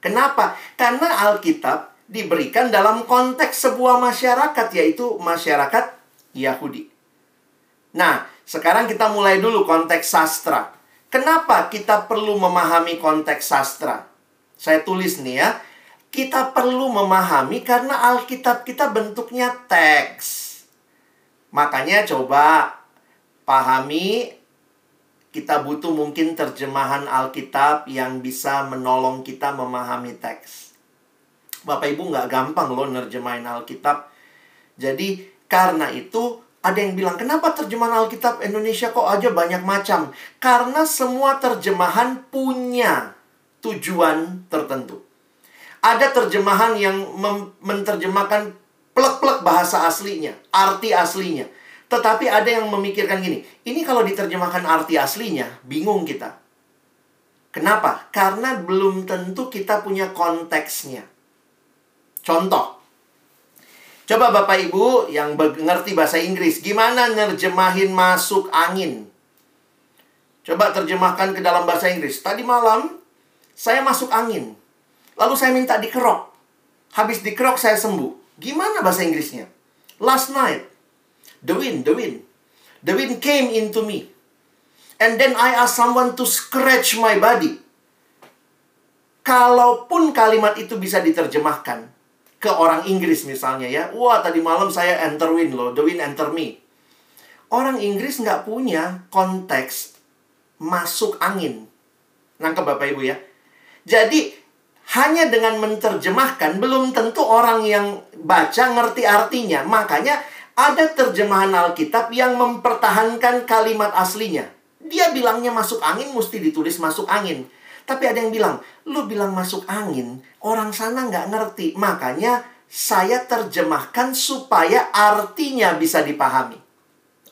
Kenapa? Karena Alkitab diberikan dalam konteks sebuah masyarakat, yaitu masyarakat Yahudi. Nah, sekarang kita mulai dulu konteks sastra. Kenapa kita perlu memahami konteks sastra? Saya tulis nih ya. Kita perlu memahami karena Alkitab kita bentuknya teks. Makanya coba pahami kita butuh mungkin terjemahan Alkitab yang bisa menolong kita memahami teks. Bapak Ibu nggak gampang loh nerjemahin Alkitab. Jadi karena itu ada yang bilang, kenapa terjemahan Alkitab Indonesia kok aja banyak macam? Karena semua terjemahan punya tujuan tertentu. Ada terjemahan yang menerjemahkan plek-plek bahasa aslinya, arti aslinya. Tetapi ada yang memikirkan gini, ini kalau diterjemahkan arti aslinya, bingung kita. Kenapa? Karena belum tentu kita punya konteksnya. Contoh, coba Bapak Ibu yang mengerti bahasa Inggris, gimana nerjemahin masuk angin? Coba terjemahkan ke dalam bahasa Inggris. Tadi malam, saya masuk angin. Lalu saya minta dikerok. Habis dikerok, saya sembuh. Gimana bahasa Inggrisnya? Last night, The wind, the wind. The wind came into me. and then I ask someone to scratch my body. Kalaupun kalimat itu bisa diterjemahkan ke orang Inggris misalnya ya. Wah, tadi malam saya enter wind loh, the wind enter me. Orang Inggris nggak punya konteks masuk angin. Nangkep Bapak Ibu ya. Jadi, hanya dengan menerjemahkan belum tentu orang yang baca ngerti artinya. Makanya ada terjemahan Alkitab yang mempertahankan kalimat aslinya. Dia bilangnya masuk angin mesti ditulis masuk angin. Tapi ada yang bilang, lu bilang masuk angin, orang sana nggak ngerti. Makanya saya terjemahkan supaya artinya bisa dipahami.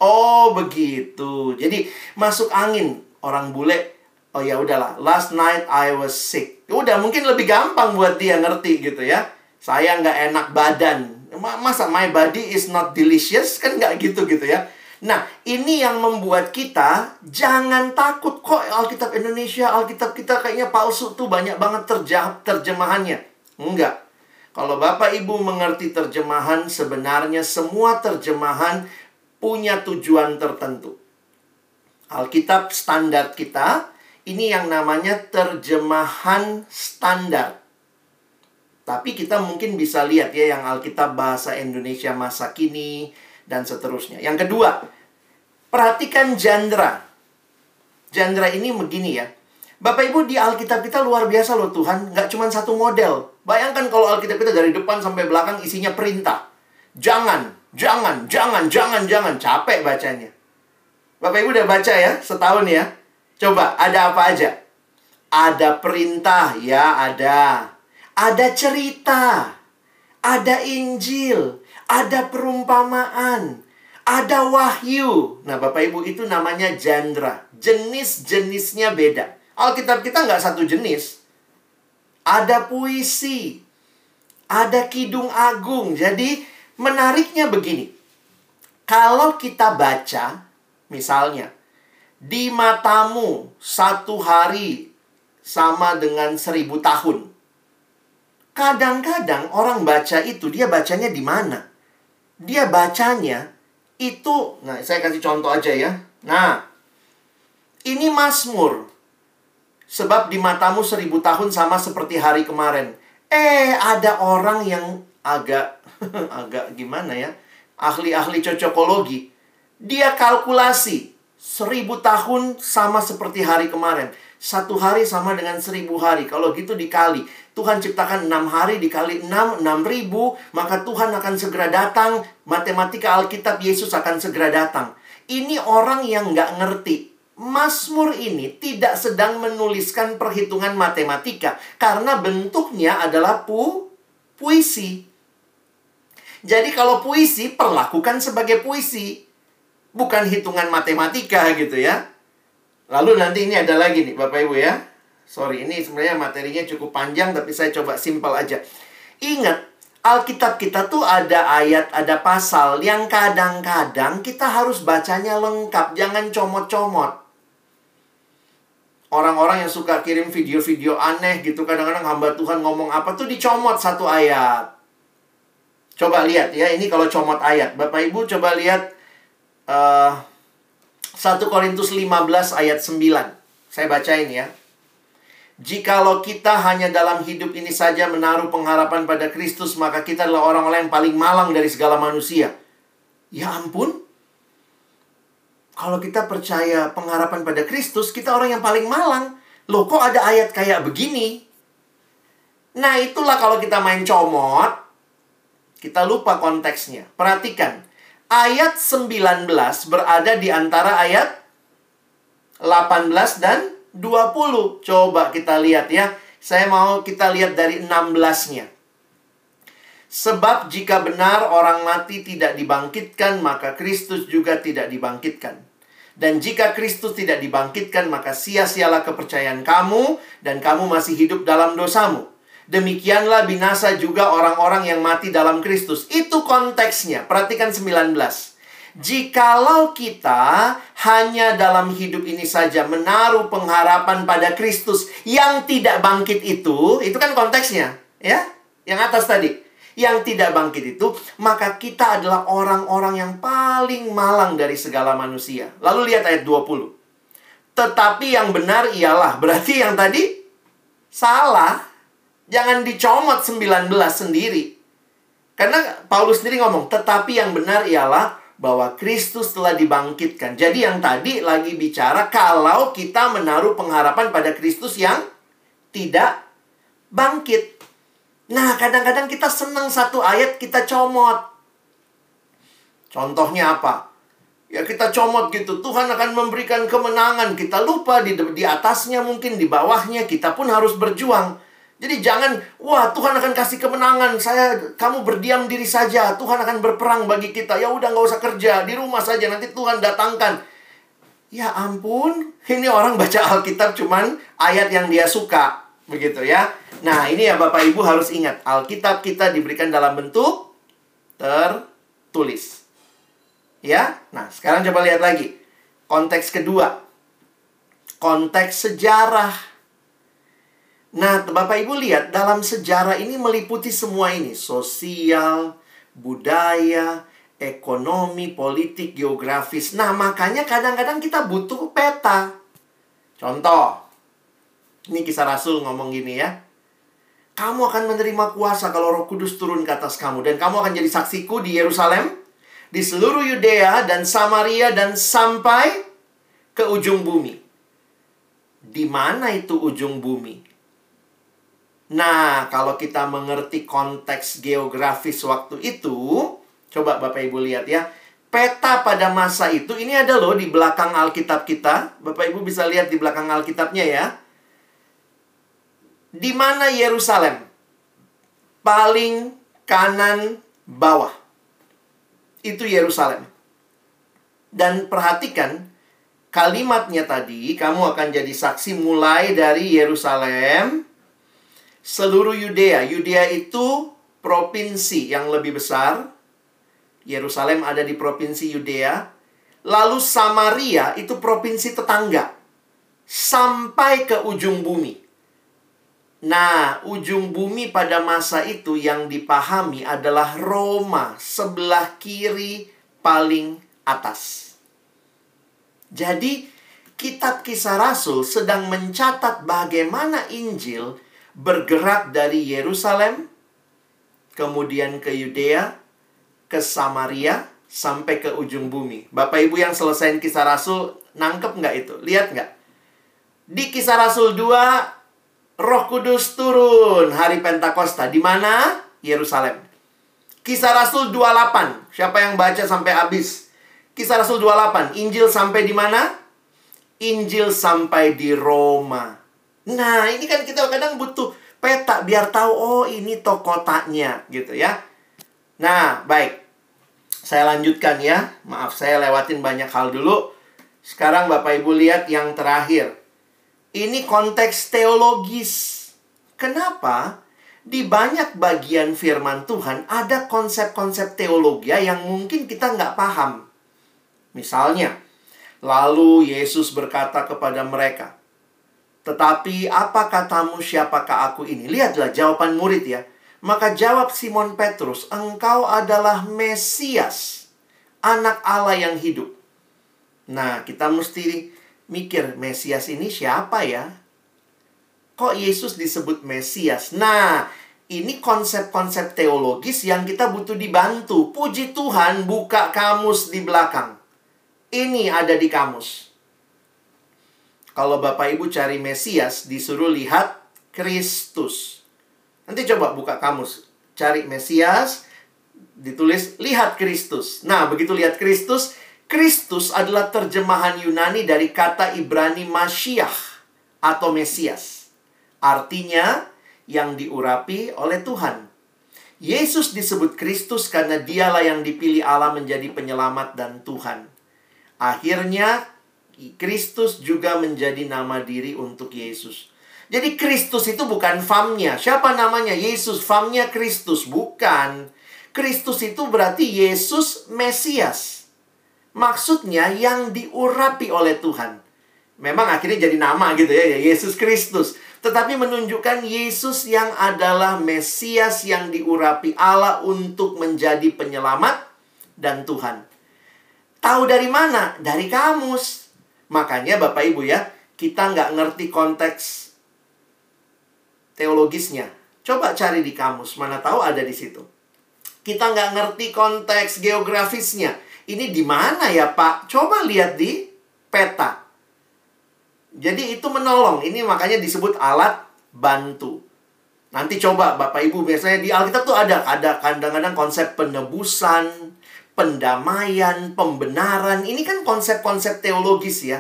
Oh begitu. Jadi masuk angin orang bule. Oh ya udahlah. Last night I was sick. Udah mungkin lebih gampang buat dia ngerti gitu ya. Saya nggak enak badan. Masa my body is not delicious kan nggak gitu gitu ya. Nah, ini yang membuat kita jangan takut kok Alkitab Indonesia, Alkitab kita kayaknya palsu tuh banyak banget terja terjemahannya. Enggak. Kalau Bapak Ibu mengerti terjemahan, sebenarnya semua terjemahan punya tujuan tertentu. Alkitab standar kita ini yang namanya terjemahan standar. Tapi kita mungkin bisa lihat ya yang Alkitab bahasa Indonesia masa kini, dan seterusnya. Yang kedua, perhatikan jandra. Jandra ini begini ya. Bapak Ibu di Alkitab kita luar biasa loh Tuhan, nggak cuma satu model. Bayangkan kalau Alkitab kita dari depan sampai belakang isinya perintah. Jangan, jangan, jangan, jangan, jangan. Capek bacanya. Bapak Ibu udah baca ya setahun ya? Coba, ada apa aja? Ada perintah, ya ada. Ada cerita. Ada Injil ada perumpamaan, ada wahyu. Nah, Bapak Ibu itu namanya jandra. Jenis-jenisnya beda. Alkitab kita nggak satu jenis. Ada puisi, ada kidung agung. Jadi, menariknya begini. Kalau kita baca, misalnya, di matamu satu hari sama dengan seribu tahun. Kadang-kadang orang baca itu, dia bacanya di mana? Dia bacanya itu, nah saya kasih contoh aja ya. Nah, ini Mazmur. Sebab di matamu seribu tahun sama seperti hari kemarin. Eh, ada orang yang agak, agak gimana ya? Ahli-ahli cocokologi. Dia kalkulasi. Seribu tahun sama seperti hari kemarin. Satu hari sama dengan seribu hari. Kalau gitu dikali. Tuhan ciptakan enam hari dikali enam, enam ribu. Maka Tuhan akan segera datang. Matematika Alkitab Yesus akan segera datang. Ini orang yang nggak ngerti. Mazmur ini tidak sedang menuliskan perhitungan matematika. Karena bentuknya adalah pu puisi. Jadi kalau puisi, perlakukan sebagai puisi. Bukan hitungan matematika gitu ya. Lalu nanti ini ada lagi nih Bapak Ibu ya. Sorry, ini sebenarnya materinya cukup panjang tapi saya coba simpel aja. Ingat, Alkitab kita tuh ada ayat, ada pasal yang kadang-kadang kita harus bacanya lengkap, jangan comot-comot. Orang-orang yang suka kirim video-video aneh gitu, kadang-kadang hamba Tuhan ngomong apa tuh dicomot satu ayat. Coba lihat ya, ini kalau comot ayat. Bapak Ibu coba lihat uh, 1 Korintus 15 ayat 9. Saya bacain ya. Jikalau kita hanya dalam hidup ini saja menaruh pengharapan pada Kristus, maka kita adalah orang-orang yang paling malang dari segala manusia. Ya ampun. Kalau kita percaya pengharapan pada Kristus, kita orang yang paling malang. Loh, kok ada ayat kayak begini? Nah, itulah kalau kita main comot, kita lupa konteksnya. Perhatikan, ayat 19 berada di antara ayat 18 dan 20. Coba kita lihat ya. Saya mau kita lihat dari 16-nya. Sebab jika benar orang mati tidak dibangkitkan, maka Kristus juga tidak dibangkitkan. Dan jika Kristus tidak dibangkitkan, maka sia-sialah kepercayaan kamu, dan kamu masih hidup dalam dosamu. Demikianlah binasa juga orang-orang yang mati dalam Kristus. Itu konteksnya. Perhatikan 19. Jikalau kita hanya dalam hidup ini saja menaruh pengharapan pada Kristus yang tidak bangkit itu, itu kan konteksnya, ya? Yang atas tadi. Yang tidak bangkit itu, maka kita adalah orang-orang yang paling malang dari segala manusia. Lalu lihat ayat 20. Tetapi yang benar ialah. Berarti yang tadi salah. Jangan dicomot 19 sendiri. Karena Paulus sendiri ngomong, tetapi yang benar ialah bahwa Kristus telah dibangkitkan. Jadi yang tadi lagi bicara kalau kita menaruh pengharapan pada Kristus yang tidak bangkit. Nah, kadang-kadang kita senang satu ayat kita comot. Contohnya apa? Ya kita comot gitu. Tuhan akan memberikan kemenangan. Kita lupa di, di atasnya mungkin di bawahnya kita pun harus berjuang. Jadi jangan, wah Tuhan akan kasih kemenangan. Saya, kamu berdiam diri saja. Tuhan akan berperang bagi kita. Ya udah nggak usah kerja di rumah saja. Nanti Tuhan datangkan. Ya ampun, ini orang baca Alkitab cuman ayat yang dia suka, begitu ya. Nah ini ya Bapak Ibu harus ingat, Alkitab kita diberikan dalam bentuk tertulis. Ya, nah sekarang coba lihat lagi konteks kedua, konteks sejarah Nah, Bapak Ibu lihat dalam sejarah ini meliputi semua ini, sosial, budaya, ekonomi, politik, geografis. Nah, makanya kadang-kadang kita butuh peta. Contoh, ini kisah Rasul ngomong gini ya. Kamu akan menerima kuasa kalau Roh Kudus turun ke atas kamu dan kamu akan jadi saksiku di Yerusalem, di seluruh Yudea dan Samaria dan sampai ke ujung bumi. Di mana itu ujung bumi? Nah, kalau kita mengerti konteks geografis waktu itu, coba Bapak Ibu lihat ya. Peta pada masa itu, ini ada loh di belakang Alkitab kita. Bapak Ibu bisa lihat di belakang Alkitabnya ya. Di mana Yerusalem? Paling kanan bawah. Itu Yerusalem. Dan perhatikan kalimatnya tadi, kamu akan jadi saksi mulai dari Yerusalem seluruh Yudea. Yudea itu provinsi yang lebih besar. Yerusalem ada di provinsi Yudea. Lalu Samaria itu provinsi tetangga. Sampai ke ujung bumi. Nah, ujung bumi pada masa itu yang dipahami adalah Roma, sebelah kiri paling atas. Jadi, kitab Kisah Rasul sedang mencatat bagaimana Injil bergerak dari Yerusalem, kemudian ke Yudea, ke Samaria, sampai ke ujung bumi. Bapak Ibu yang selesai kisah Rasul, nangkep nggak itu? Lihat nggak? Di kisah Rasul 2, Roh Kudus turun hari Pentakosta. Di mana? Yerusalem. Kisah Rasul 28. Siapa yang baca sampai habis? Kisah Rasul 28. Injil sampai di mana? Injil sampai di Roma. Nah, ini kan kita kadang butuh peta biar tahu oh ini toh kotaknya gitu ya. Nah, baik. Saya lanjutkan ya. Maaf saya lewatin banyak hal dulu. Sekarang Bapak Ibu lihat yang terakhir. Ini konteks teologis. Kenapa? Di banyak bagian firman Tuhan ada konsep-konsep teologi yang mungkin kita nggak paham. Misalnya, lalu Yesus berkata kepada mereka, tetapi apa katamu siapakah aku ini? Lihatlah jawaban murid ya. Maka jawab Simon Petrus, engkau adalah Mesias, anak Allah yang hidup. Nah, kita mesti mikir, Mesias ini siapa ya? Kok Yesus disebut Mesias? Nah, ini konsep-konsep teologis yang kita butuh dibantu. Puji Tuhan, buka kamus di belakang. Ini ada di kamus. Kalau Bapak Ibu cari Mesias, disuruh lihat Kristus. Nanti coba buka kamus. Cari Mesias, ditulis lihat Kristus. Nah, begitu lihat Kristus, Kristus adalah terjemahan Yunani dari kata Ibrani Masyiah atau Mesias. Artinya, yang diurapi oleh Tuhan. Yesus disebut Kristus karena dialah yang dipilih Allah menjadi penyelamat dan Tuhan. Akhirnya Kristus juga menjadi nama diri untuk Yesus. Jadi Kristus itu bukan famnya. Siapa namanya? Yesus. Famnya Kristus. Bukan. Kristus itu berarti Yesus Mesias. Maksudnya yang diurapi oleh Tuhan. Memang akhirnya jadi nama gitu ya, Yesus Kristus. Tetapi menunjukkan Yesus yang adalah Mesias yang diurapi Allah untuk menjadi penyelamat dan Tuhan. Tahu dari mana? Dari kamus. Makanya Bapak Ibu ya, kita nggak ngerti konteks teologisnya. Coba cari di kamus, mana tahu ada di situ. Kita nggak ngerti konteks geografisnya. Ini di mana ya Pak? Coba lihat di peta. Jadi itu menolong. Ini makanya disebut alat bantu. Nanti coba Bapak Ibu biasanya di Alkitab tuh ada ada kadang-kadang konsep penebusan, pendamaian, pembenaran. Ini kan konsep-konsep teologis ya.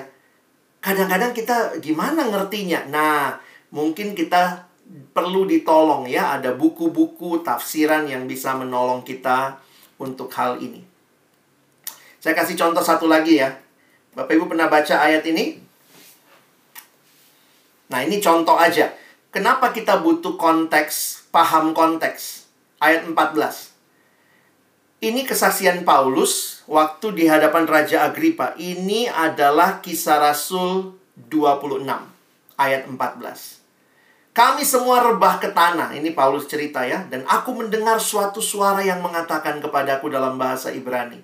Kadang-kadang kita gimana ngertinya? Nah, mungkin kita perlu ditolong ya, ada buku-buku tafsiran yang bisa menolong kita untuk hal ini. Saya kasih contoh satu lagi ya. Bapak Ibu pernah baca ayat ini? Nah, ini contoh aja. Kenapa kita butuh konteks, paham konteks? Ayat 14. Ini kesaksian Paulus waktu di hadapan Raja Agripa. Ini adalah kisah Rasul 26 ayat 14. Kami semua rebah ke tanah. Ini Paulus cerita ya. Dan aku mendengar suatu suara yang mengatakan kepadaku dalam bahasa Ibrani.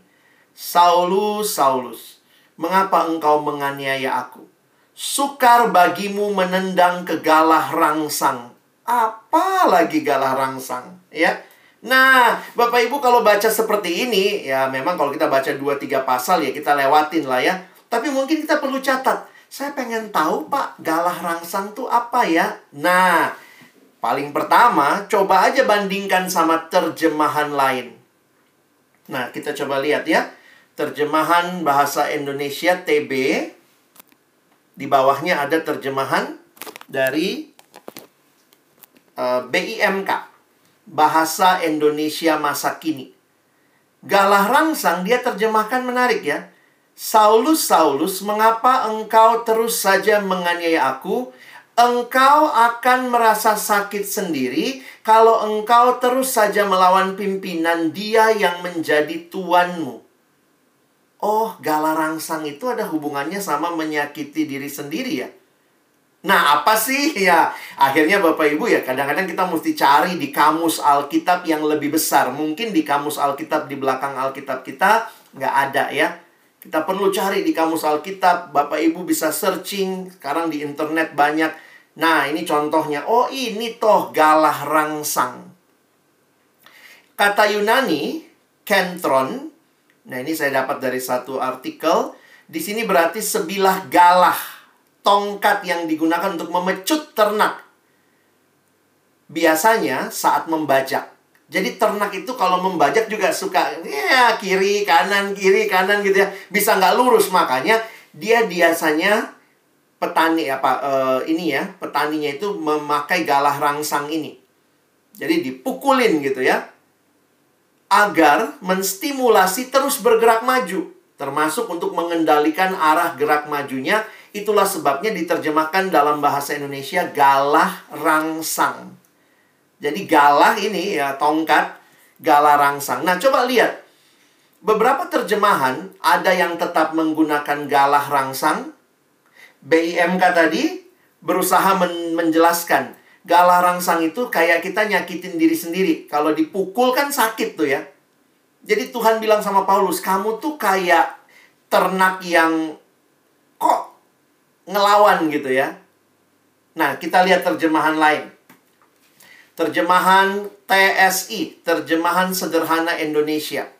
Saulus, Saulus, mengapa engkau menganiaya aku? Sukar bagimu menendang ke galah rangsang. Apa lagi galah rangsang? Ya. Nah, Bapak Ibu kalau baca seperti ini, ya memang kalau kita baca 2-3 pasal ya kita lewatin lah ya. Tapi mungkin kita perlu catat. Saya pengen tahu Pak, galah rangsang tuh apa ya? Nah, paling pertama coba aja bandingkan sama terjemahan lain. Nah, kita coba lihat ya. Terjemahan bahasa Indonesia TB di bawahnya ada terjemahan dari uh, eh, BIMK, Bahasa Indonesia Masa Kini. Galah rangsang dia terjemahkan menarik ya. Saulus, Saulus, mengapa engkau terus saja menganiaya aku? Engkau akan merasa sakit sendiri kalau engkau terus saja melawan pimpinan dia yang menjadi tuanmu. Oh, gala rangsang itu ada hubungannya sama menyakiti diri sendiri ya. Nah, apa sih? Ya, akhirnya Bapak Ibu ya, kadang-kadang kita mesti cari di kamus Alkitab yang lebih besar. Mungkin di kamus Alkitab di belakang Alkitab kita nggak ada ya. Kita perlu cari di kamus Alkitab. Bapak Ibu bisa searching. Sekarang di internet banyak. Nah, ini contohnya. Oh, ini toh galah rangsang. Kata Yunani, kentron, Nah, ini saya dapat dari satu artikel. Di sini berarti sebilah galah, tongkat yang digunakan untuk memecut ternak. Biasanya saat membajak. Jadi ternak itu kalau membajak juga suka ya kiri kanan kiri kanan gitu ya bisa nggak lurus makanya dia biasanya petani apa uh, ini ya petaninya itu memakai galah rangsang ini jadi dipukulin gitu ya agar menstimulasi terus bergerak maju, termasuk untuk mengendalikan arah gerak majunya. Itulah sebabnya diterjemahkan dalam bahasa Indonesia galah rangsang. Jadi galah ini ya tongkat galah rangsang. Nah, coba lihat. Beberapa terjemahan ada yang tetap menggunakan galah rangsang. BIMK tadi berusaha men menjelaskan galah rangsang itu kayak kita nyakitin diri sendiri. Kalau dipukul kan sakit tuh ya. Jadi Tuhan bilang sama Paulus, kamu tuh kayak ternak yang kok ngelawan gitu ya. Nah, kita lihat terjemahan lain. Terjemahan TSI, terjemahan sederhana Indonesia.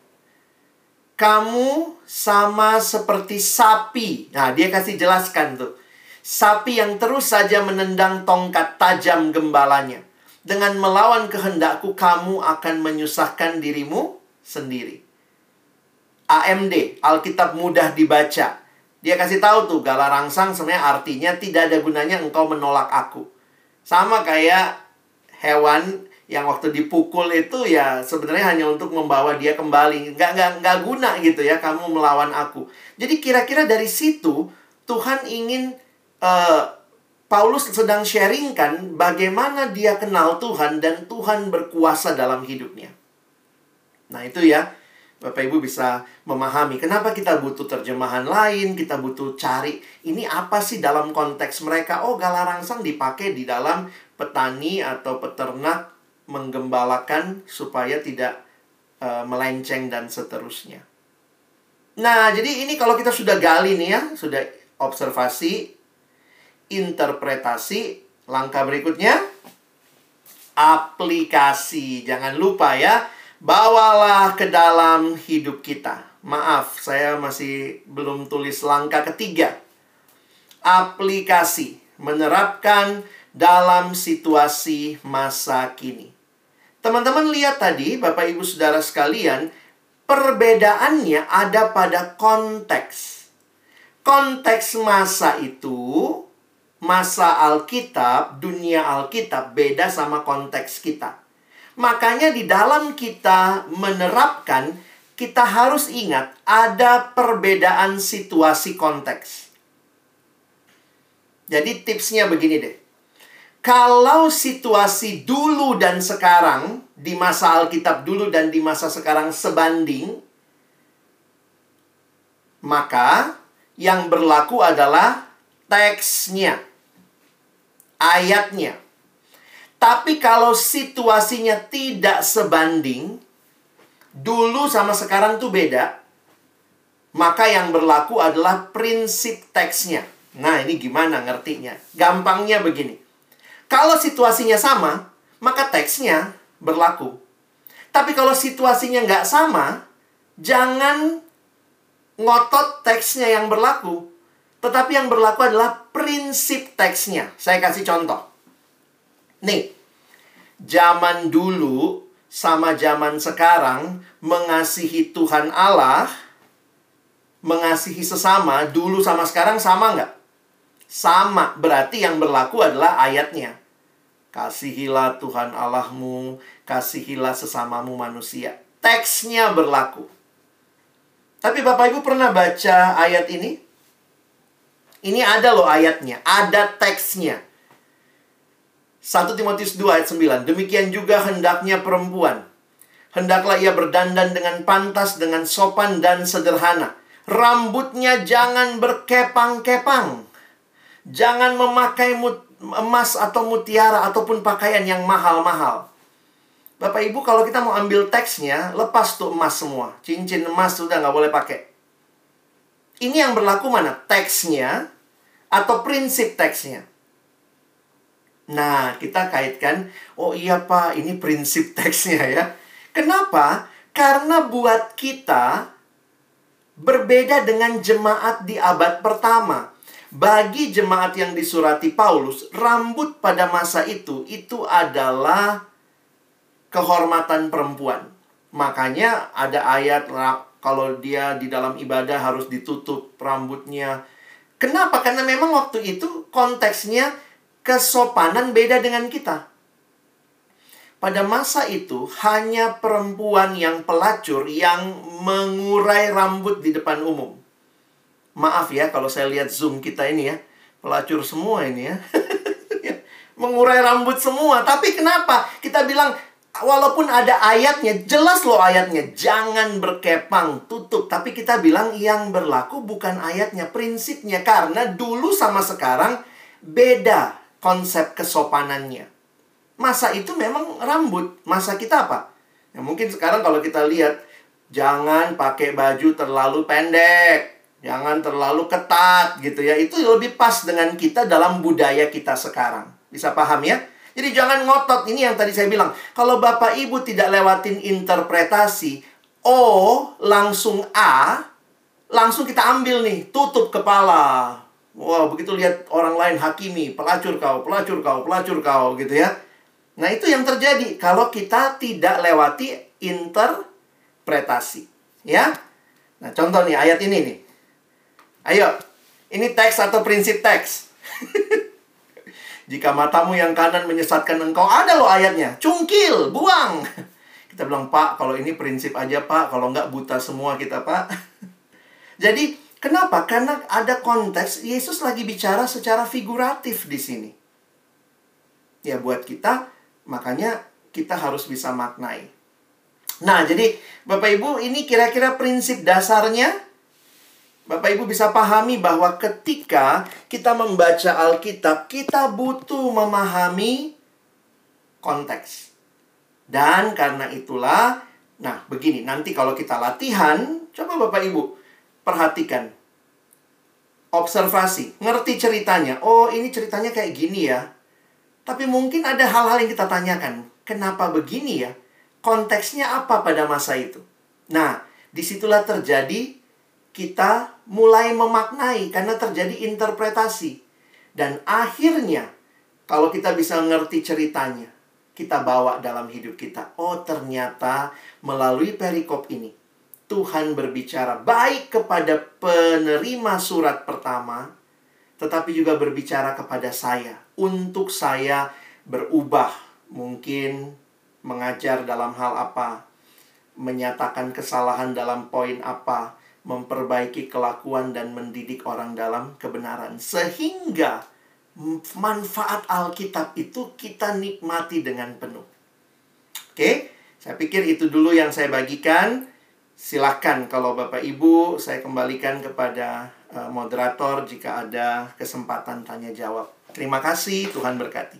Kamu sama seperti sapi. Nah, dia kasih jelaskan tuh sapi yang terus saja menendang tongkat tajam gembalanya. Dengan melawan kehendakku, kamu akan menyusahkan dirimu sendiri. AMD, Alkitab mudah dibaca. Dia kasih tahu tuh, gala rangsang sebenarnya artinya tidak ada gunanya engkau menolak aku. Sama kayak hewan yang waktu dipukul itu ya sebenarnya hanya untuk membawa dia kembali. Nggak, nggak, nggak guna gitu ya kamu melawan aku. Jadi kira-kira dari situ Tuhan ingin uh, Paulus sedang sharingkan bagaimana dia kenal Tuhan dan Tuhan berkuasa dalam hidupnya. Nah, itu ya. Bapak Ibu bisa memahami kenapa kita butuh terjemahan lain, kita butuh cari ini apa sih dalam konteks mereka. Oh, galarangsang dipakai di dalam petani atau peternak menggembalakan supaya tidak uh, melenceng dan seterusnya. Nah, jadi ini kalau kita sudah gali nih ya, sudah observasi, interpretasi, langkah berikutnya aplikasi. Jangan lupa ya, bawalah ke dalam hidup kita. Maaf, saya masih belum tulis langkah ketiga. Aplikasi, menerapkan dalam situasi masa kini. Teman-teman lihat tadi, Bapak Ibu Saudara sekalian, perbedaannya ada pada konteks. Konteks masa itu, masa Alkitab, dunia Alkitab beda sama konteks kita. Makanya di dalam kita menerapkan, kita harus ingat ada perbedaan situasi konteks. Jadi tipsnya begini deh. Kalau situasi dulu dan sekarang, di masa Alkitab dulu dan di masa sekarang sebanding, maka yang berlaku adalah teksnya, ayatnya. Tapi kalau situasinya tidak sebanding, dulu sama sekarang tuh beda, maka yang berlaku adalah prinsip teksnya. Nah, ini gimana ngertinya? Gampangnya begini. Kalau situasinya sama, maka teksnya berlaku. Tapi kalau situasinya nggak sama, jangan ngotot teksnya yang berlaku. Tetapi yang berlaku adalah prinsip teksnya. Saya kasih contoh. Nih, zaman dulu sama zaman sekarang mengasihi Tuhan Allah, mengasihi sesama, dulu sama sekarang sama nggak? Sama, berarti yang berlaku adalah ayatnya. Kasihilah Tuhan Allahmu, kasihilah sesamamu manusia. Teksnya berlaku. Tapi Bapak Ibu pernah baca ayat ini? Ini ada loh ayatnya, ada teksnya. 1 Timotius 2 ayat 9. Demikian juga hendaknya perempuan. Hendaklah ia berdandan dengan pantas, dengan sopan dan sederhana. Rambutnya jangan berkepang-kepang. Jangan memakai emas atau mutiara ataupun pakaian yang mahal-mahal. Bapak Ibu kalau kita mau ambil teksnya, lepas tuh emas semua. Cincin emas sudah nggak boleh pakai. Ini yang berlaku mana? Teksnya atau prinsip teksnya? Nah, kita kaitkan, oh iya Pak, ini prinsip teksnya ya. Kenapa? Karena buat kita berbeda dengan jemaat di abad pertama. Bagi jemaat yang disurati Paulus, rambut pada masa itu itu adalah kehormatan perempuan. Makanya ada ayat kalau dia di dalam ibadah harus ditutup rambutnya. Kenapa? Karena memang waktu itu konteksnya kesopanan beda dengan kita. Pada masa itu hanya perempuan yang pelacur yang mengurai rambut di depan umum. Maaf ya kalau saya lihat Zoom kita ini ya. Pelacur semua ini ya. Mengurai rambut semua. Tapi kenapa? Kita bilang walaupun ada ayatnya, jelas loh ayatnya. Jangan berkepang, tutup. Tapi kita bilang yang berlaku bukan ayatnya, prinsipnya. Karena dulu sama sekarang beda konsep kesopanannya. Masa itu memang rambut. Masa kita apa? Ya mungkin sekarang kalau kita lihat, jangan pakai baju terlalu pendek Jangan terlalu ketat gitu ya. Itu lebih pas dengan kita dalam budaya kita sekarang. Bisa paham ya? Jadi jangan ngotot. Ini yang tadi saya bilang. Kalau Bapak Ibu tidak lewatin interpretasi, O langsung A, langsung kita ambil nih. Tutup kepala. Wow, begitu lihat orang lain hakimi. Pelacur kau, pelacur kau, pelacur kau gitu ya. Nah itu yang terjadi kalau kita tidak lewati interpretasi. Ya. Nah contoh nih ayat ini nih. Ayo, ini teks atau prinsip teks? Jika matamu yang kanan menyesatkan engkau, ada loh ayatnya. Cungkil, buang. Kita bilang, Pak, kalau ini prinsip aja, Pak. Kalau enggak, buta semua kita, Pak. Jadi, kenapa? Karena ada konteks, Yesus lagi bicara secara figuratif di sini. Ya, buat kita, makanya kita harus bisa maknai. Nah, jadi Bapak Ibu, ini kira-kira prinsip dasarnya Bapak Ibu bisa pahami bahwa ketika kita membaca Alkitab, kita butuh memahami konteks. Dan karena itulah, nah begini, nanti kalau kita latihan, coba Bapak Ibu perhatikan. observasi, ngerti ceritanya. Oh, ini ceritanya kayak gini ya. Tapi mungkin ada hal-hal yang kita tanyakan. Kenapa begini ya? Konteksnya apa pada masa itu? Nah, di situlah terjadi kita mulai memaknai karena terjadi interpretasi. Dan akhirnya, kalau kita bisa ngerti ceritanya, kita bawa dalam hidup kita. Oh, ternyata melalui perikop ini, Tuhan berbicara baik kepada penerima surat pertama, tetapi juga berbicara kepada saya untuk saya berubah. Mungkin mengajar dalam hal apa, menyatakan kesalahan dalam poin apa, memperbaiki kelakuan dan mendidik orang dalam kebenaran, sehingga manfaat Alkitab itu kita nikmati dengan penuh. Oke, saya pikir itu dulu yang saya bagikan. Silahkan kalau Bapak Ibu saya kembalikan kepada uh, moderator jika ada kesempatan tanya jawab. Terima kasih, Tuhan berkati.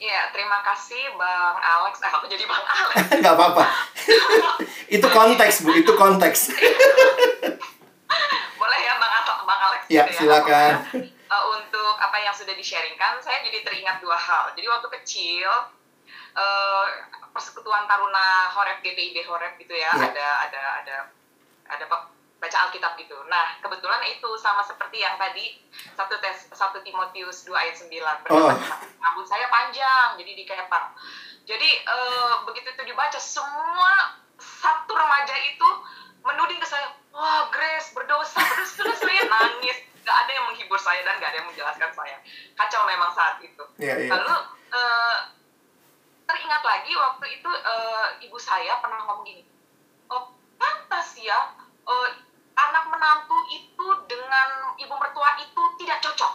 Iya, terima kasih Bang Alex. Ah, aku jadi Bang Alex. Gak apa-apa. itu konteks, Bu. Itu konteks. Boleh ya Bang atau Bang Alex? Ya, gitu silakan. Uh, untuk apa yang sudah di-sharingkan, saya jadi teringat dua hal. Jadi waktu kecil, uh, persekutuan Taruna Horeb GPIB Horeb gitu ya, Ya. ada ada ada ada baca Alkitab gitu. Nah, kebetulan itu sama seperti yang tadi satu tes satu Timotius 2 ayat 9. Oh. Rambut saya panjang, jadi dikepang. Jadi eh, begitu itu dibaca semua satu remaja itu menuding ke saya, wah Grace berdosa, berdosa terus saya nangis. Gak ada yang menghibur saya dan gak ada yang menjelaskan saya. Kacau memang saat itu. Iya, iya. Lalu eh, teringat lagi waktu itu eh, ibu saya pernah ngomong gini, oh pantas ya eh, anak menantu itu dengan ibu mertua itu tidak cocok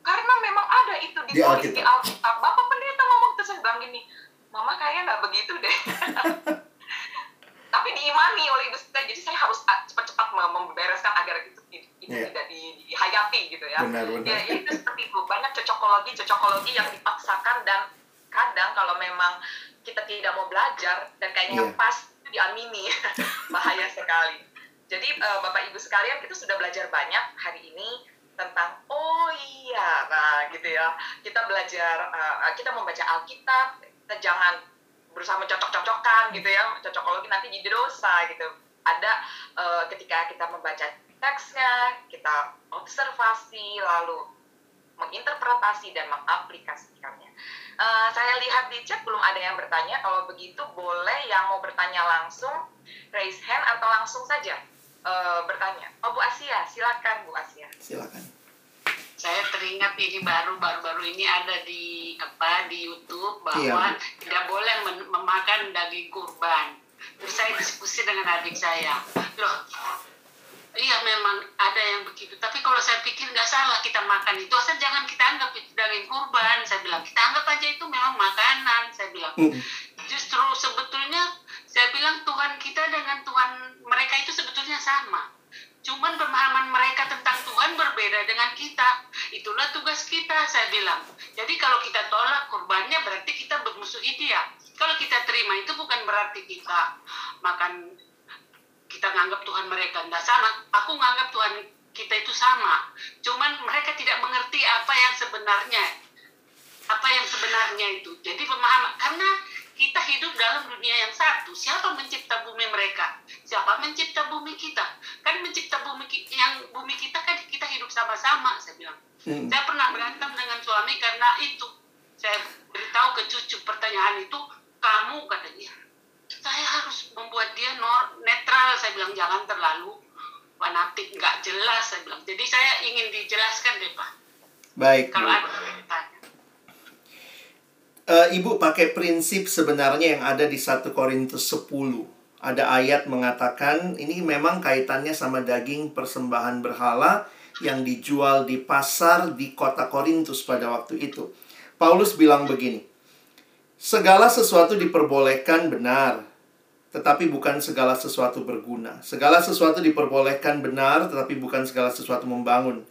karena memang ada itu Di ditulis di Alkitab. Alkitab. Bapak pendeta ngomong terus saya bilang gini, mama kayaknya nggak begitu deh. Tapi diimani oleh ibu saya, jadi saya harus ah, cepat-cepat mem- membereskan agar itu, itu Iya. tidak di, dihayati gitu ya. Benar, benar. Ya, itu seperti itu. Banyak cocokologi, cocokologi yang dipaksakan dan kadang kalau memang kita tidak mau belajar dan kayaknya Iya. pas itu diamini, bahaya sekali. Jadi eh, Bapak Ibu sekalian kita sudah belajar banyak hari ini tentang oh iya, nah gitu ya. Kita belajar, eh, kita membaca Alkitab, kita jangan berusaha mencocok-cocokkan gitu ya, cocokologi nanti jadi dosa gitu. Ada eh, ketika kita membaca teksnya, kita observasi lalu menginterpretasi dan mengaplikasikannya. Eh, saya lihat di chat belum ada yang bertanya. Kalau begitu boleh yang mau bertanya langsung raise hand atau langsung saja eh, bertanya. Oh Bu Asia, silakan Bu Asia. Silakan. saya teringat ini baru baru baru ini ada di apa di YouTube Iya, bahwa Bu. tidak boleh memakan daging kurban. Terus saya diskusi dengan adik saya, loh, iya memang ada yang begitu. Tapi kalau saya pikir nggak salah kita makan itu, asal jangan kita anggap itu daging kurban. Saya bilang kita anggap aja itu memang makanan. Saya bilang Mm. justru sebetulnya saya bilang Tuhan kita dengan Tuhan mereka itu sebetulnya sama. Cuman pemahaman mereka tentang Tuhan berbeda dengan kita. Itulah tugas kita, saya bilang. Jadi kalau kita tolak kurbannya berarti kita bermusuhi dia. Kalau kita terima itu bukan berarti kita makan kita nganggap Tuhan mereka tidak sama. Aku nganggap Tuhan kita itu sama. Cuman mereka tidak mengerti apa yang sebenarnya apa yang sebenarnya itu. Jadi pemahaman karena kita hidup dalam dunia yang satu. Siapa mencipta bumi mereka? Siapa mencipta bumi kita? Kan mencipta bumi yang bumi kita kan kita hidup sama-sama. Saya bilang. Hmm. Saya pernah berantem dengan suami karena itu. Saya beritahu ke cucu pertanyaan itu, kamu kata dia. Saya harus membuat dia nor- netral. Saya bilang jangan terlalu fanatik, nggak jelas. Saya bilang. Jadi saya ingin dijelaskan deh Pak. Baik. Kalau ada. Eh, Ibu pakai prinsip sebenarnya yang ada di 1 Korintus 10. Ada ayat mengatakan ini memang kaitannya sama daging persembahan berhala yang dijual di pasar di kota Korintus pada waktu itu. Paulus bilang begini, Segala sesuatu diperbolehkan benar, tetapi bukan segala sesuatu berguna. Segala sesuatu diperbolehkan benar, tetapi bukan segala sesuatu membangun.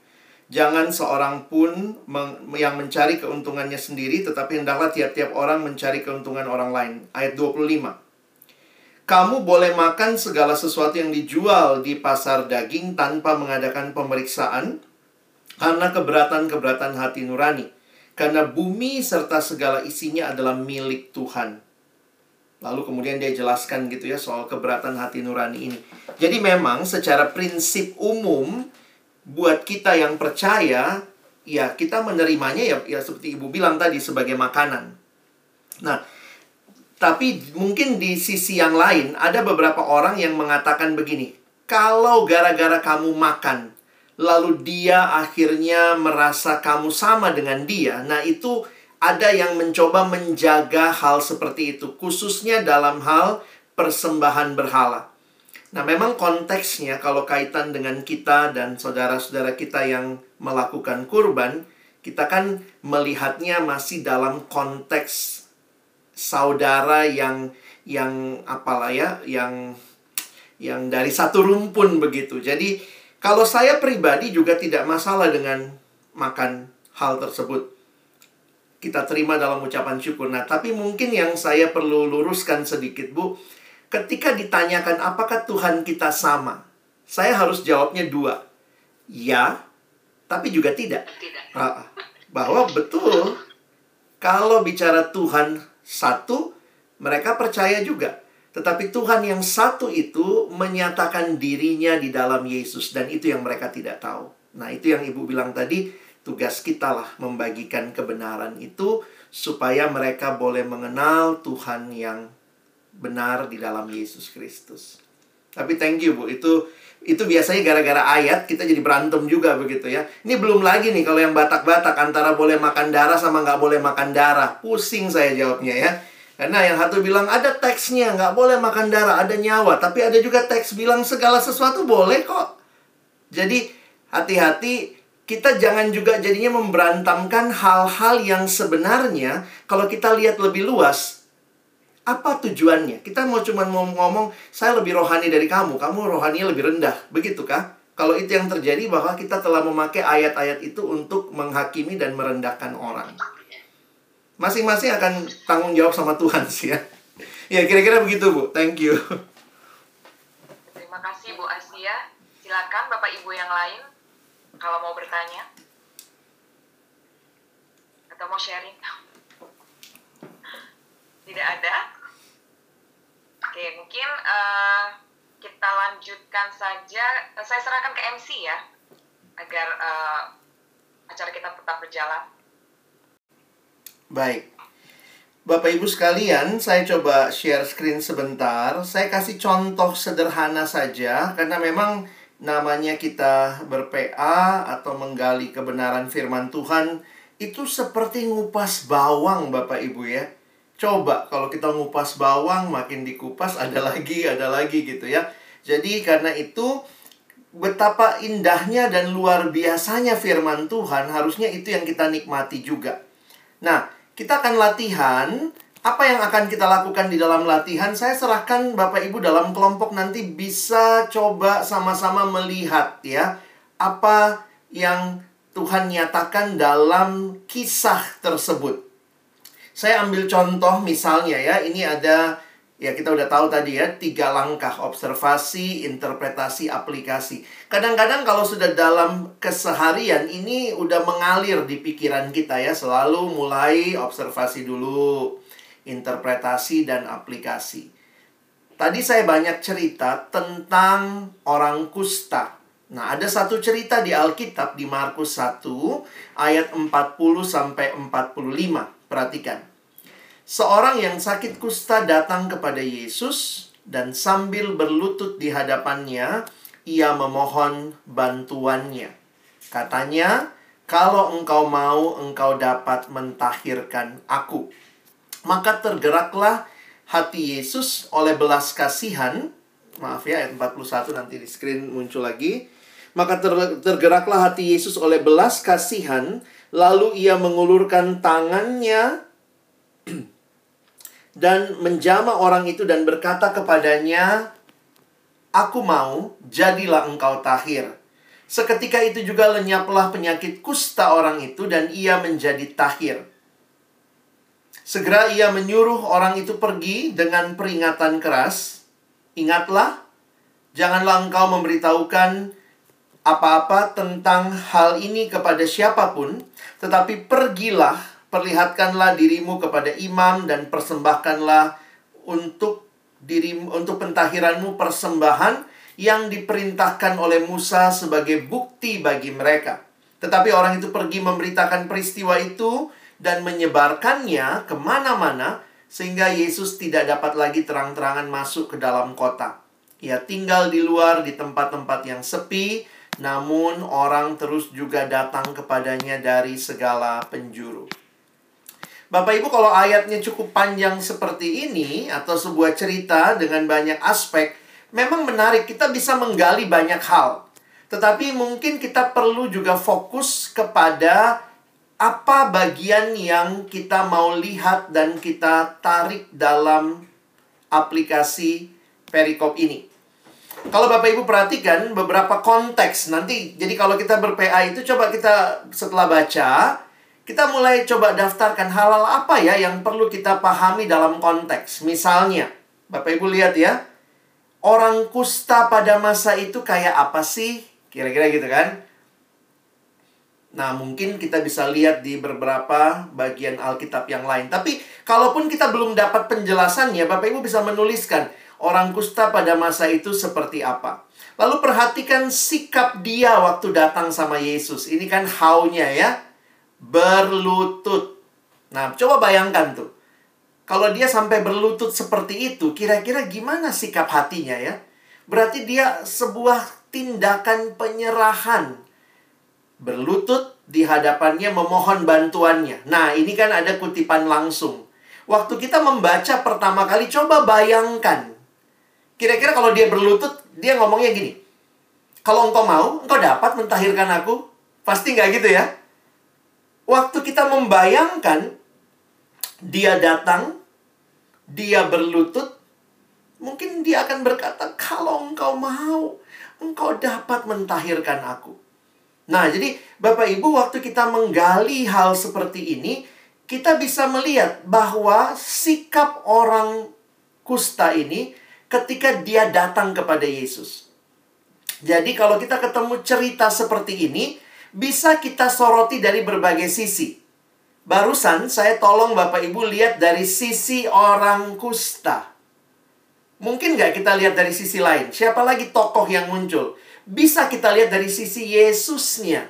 Jangan seorang pun yang mencari keuntungannya sendiri, tetapi hendaklah tiap-tiap orang mencari keuntungan orang lain. Ayat 25. kamu boleh makan segala sesuatu yang dijual di pasar daging tanpa mengadakan pemeriksaan karena keberatan-keberatan hati nurani. Karena bumi serta segala isinya adalah milik Tuhan. Lalu kemudian dia jelaskan gitu ya soal keberatan hati nurani ini. Jadi memang secara prinsip umum buat kita yang percaya ya kita menerimanya ya, ya seperti ibu bilang tadi sebagai makanan. Nah, tapi mungkin di sisi yang lain ada beberapa orang yang mengatakan begini, kalau gara-gara kamu makan, lalu dia akhirnya merasa kamu sama dengan dia, nah itu ada yang mencoba menjaga hal seperti itu, khususnya dalam hal persembahan berhala. Nah, memang konteksnya kalau kaitan dengan kita dan saudara-saudara kita yang melakukan kurban, kita kan melihatnya masih dalam konteks saudara yang yang apalah ya, yang yang dari satu rumpun begitu. Jadi, kalau saya pribadi juga tidak masalah dengan makan hal tersebut. Kita terima dalam ucapan syukur. Nah, tapi mungkin yang saya perlu luruskan sedikit, Bu ketika ditanyakan apakah Tuhan kita sama, saya harus jawabnya dua. Ya, tapi juga tidak. Tidak. Bahwa betul, kalau bicara Tuhan satu, mereka percaya juga. Tetapi Tuhan yang satu itu menyatakan dirinya di dalam Yesus. Dan itu yang mereka tidak tahu. Nah itu yang Ibu bilang tadi, tugas kita lah membagikan kebenaran itu supaya mereka boleh mengenal Tuhan yang benar di dalam Yesus Kristus. Tapi thank you Bu, itu itu biasanya gara-gara ayat kita jadi berantem juga begitu ya. Ini belum lagi nih kalau yang Batak-Batak antara boleh makan darah sama nggak boleh makan darah. Pusing saya jawabnya ya. Karena yang satu bilang ada teksnya nggak boleh makan darah, ada nyawa. Tapi ada juga teks bilang segala sesuatu boleh kok. Jadi hati-hati kita jangan juga jadinya memberantamkan hal-hal yang sebenarnya kalau kita lihat lebih luas apa tujuannya? Kita mau cuma mau ngomong, saya lebih rohani dari kamu, kamu rohaninya lebih rendah. Begitukah? Kalau itu yang terjadi, bahwa kita telah memakai ayat-ayat itu untuk menghakimi dan merendahkan orang. Masing-masing akan tanggung jawab sama Tuhan sih ya. Ya, kira-kira begitu, Bu. Thank you. Terima kasih, Bu Asia. Silakan Bapak Ibu yang lain kalau mau bertanya atau mau sharing. Tidak ada? Oke, mungkin uh, kita lanjutkan saja. Saya serahkan ke MC ya, agar uh, acara kita tetap berjalan. Baik. Bapak Ibu sekalian, saya coba share screen sebentar. Saya kasih contoh sederhana saja karena memang namanya kita ber-PA atau menggali kebenaran firman Tuhan itu seperti ngupas bawang Bapak Ibu ya. Coba kalau kita ngupas bawang makin dikupas ada lagi, ada lagi gitu ya. Jadi karena itu betapa indahnya dan luar biasanya firman Tuhan, harusnya itu yang kita nikmati juga. Nah, kita akan latihan apa yang akan kita lakukan di dalam latihan? Saya serahkan Bapak Ibu dalam kelompok nanti bisa coba sama-sama melihat ya apa yang Tuhan nyatakan dalam kisah tersebut. Saya ambil contoh misalnya ya, ini ada ya kita udah tahu tadi ya, tiga langkah observasi, interpretasi, aplikasi. Kadang-kadang kalau sudah dalam keseharian ini udah mengalir di pikiran kita ya, selalu mulai observasi dulu, interpretasi dan aplikasi. Tadi saya banyak cerita tentang orang kusta. Nah, ada satu cerita di Alkitab di Markus 1 ayat 40 sampai 45. Perhatikan. Seorang yang sakit kusta datang kepada Yesus dan sambil berlutut di hadapannya, ia memohon bantuannya. Katanya, "Kalau engkau mau, engkau dapat mentahirkan aku." Maka tergeraklah hati Yesus oleh belas kasihan. Maaf ya, ayat 41 nanti di screen muncul lagi. Maka tergeraklah hati Yesus oleh belas kasihan Lalu ia mengulurkan tangannya dan menjama orang itu dan berkata kepadanya, Aku mau, jadilah engkau tahir. Seketika itu juga lenyaplah penyakit kusta orang itu dan ia menjadi tahir. Segera ia menyuruh orang itu pergi dengan peringatan keras. Ingatlah, janganlah engkau memberitahukan apa-apa tentang hal ini kepada siapa pun, tetapi pergilah, perlihatkanlah dirimu kepada imam dan persembahkanlah untuk dirimu untuk pentahiranmu persembahan yang diperintahkan oleh Musa sebagai bukti bagi mereka. Tetapi orang itu pergi memberitakan peristiwa itu dan menyebarkannya ke mana-mana sehingga Yesus tidak dapat lagi terang-terangan masuk ke dalam kota. Ia tinggal di luar di tempat-tempat yang sepi, namun orang terus juga datang kepadanya dari segala penjuru. Bapak Ibu kalau ayatnya cukup panjang seperti ini atau sebuah cerita dengan banyak aspek, memang menarik kita bisa menggali banyak hal. Tetapi mungkin kita perlu juga fokus kepada apa bagian yang kita mau lihat dan kita tarik dalam aplikasi perikop ini. Kalau Bapak Ibu perhatikan beberapa konteks nanti, jadi kalau kita ber-PA itu coba kita setelah baca, kita mulai coba daftarkan hal-hal apa ya yang perlu kita pahami dalam konteks. Misalnya, Bapak Ibu lihat ya, orang kusta pada masa itu kayak apa sih? Kira-kira gitu kan? Nah, mungkin kita bisa lihat di beberapa bagian Alkitab yang lain. Tapi, kalaupun kita belum dapat penjelasannya, Bapak Ibu bisa menuliskan orang kusta pada masa itu seperti apa. Lalu perhatikan sikap dia waktu datang sama Yesus. Ini kan haunya ya. Berlutut. Nah, coba bayangkan tuh. Kalau dia sampai berlutut seperti itu, kira-kira gimana sikap hatinya ya? Berarti dia sebuah tindakan penyerahan berlutut di hadapannya memohon bantuannya. Nah, ini kan ada kutipan langsung. Waktu kita membaca pertama kali, coba bayangkan. Kira-kira kalau dia berlutut, dia ngomongnya gini. Kalau engkau mau, engkau dapat mentahirkan aku. Pasti nggak gitu ya? Kita membayangkan, dia datang, dia berlutut, mungkin dia akan berkata, kalau engkau mau, engkau dapat mentahirkan aku. Nah, jadi Bapak Ibu waktu kita menggali hal seperti ini, kita bisa melihat bahwa sikap orang kusta ini ketika dia datang kepada Yesus. Jadi kalau kita ketemu cerita seperti ini, bisa kita soroti dari berbagai sisi. Barusan saya tolong Bapak Ibu lihat dari sisi orang kusta. Mungkin nggak kita lihat dari sisi lain? Siapa lagi tokoh yang muncul? bisa kita lihat dari sisi Yesusnya.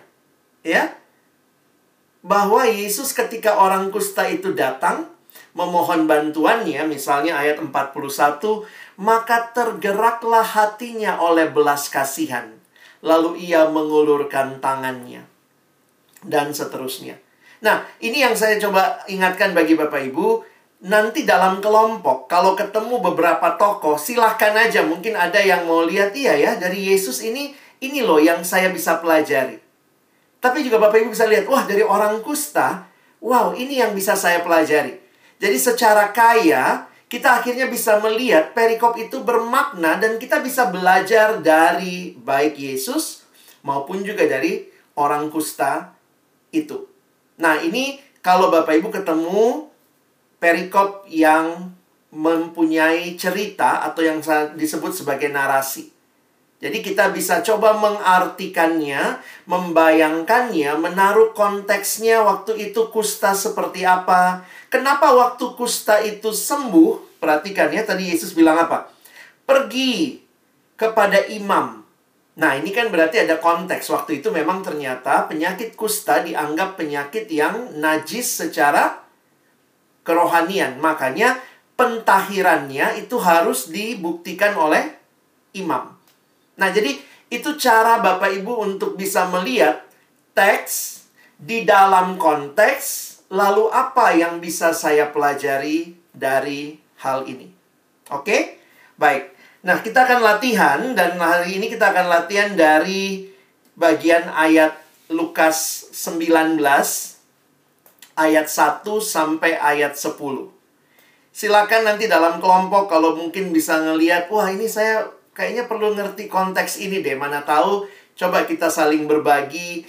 Ya. Bahwa Yesus ketika orang kusta itu datang memohon bantuannya, misalnya ayat 41, maka tergeraklah hatinya oleh belas kasihan. Lalu ia mengulurkan tangannya. Dan seterusnya. Nah, ini yang saya coba ingatkan bagi Bapak Ibu nanti dalam kelompok kalau ketemu beberapa tokoh silahkan aja mungkin ada yang mau lihat iya ya dari Yesus ini ini loh yang saya bisa pelajari. Tapi juga Bapak Ibu bisa lihat wah dari orang kusta wow ini yang bisa saya pelajari. Jadi secara kaya kita akhirnya bisa melihat perikop itu bermakna dan kita bisa belajar dari baik Yesus maupun juga dari orang kusta itu nah ini kalau Bapak Ibu ketemu perikop yang mempunyai cerita atau yang disebut sebagai narasi. Jadi kita bisa coba mengartikannya, membayangkannya, menaruh konteksnya waktu itu kusta seperti apa. Kenapa waktu kusta itu sembuh? Perhatikan ya, tadi Yesus bilang apa? Pergi kepada imam. Nah, ini kan berarti ada konteks. Waktu itu memang ternyata penyakit kusta dianggap penyakit yang najis secara kerohanian. Makanya pentahirannya itu harus dibuktikan oleh imam. Nah, jadi itu cara Bapak Ibu untuk bisa melihat teks di dalam konteks lalu apa yang bisa saya pelajari dari hal ini. Oke? Baik. Nah, kita akan latihan dan hari ini kita akan latihan dari bagian ayat Lukas 19 ayat 1 sampai ayat 10. Silakan nanti dalam kelompok kalau mungkin bisa ngeliat, wah ini saya kayaknya perlu ngerti konteks ini deh. Mana tahu coba kita saling berbagi.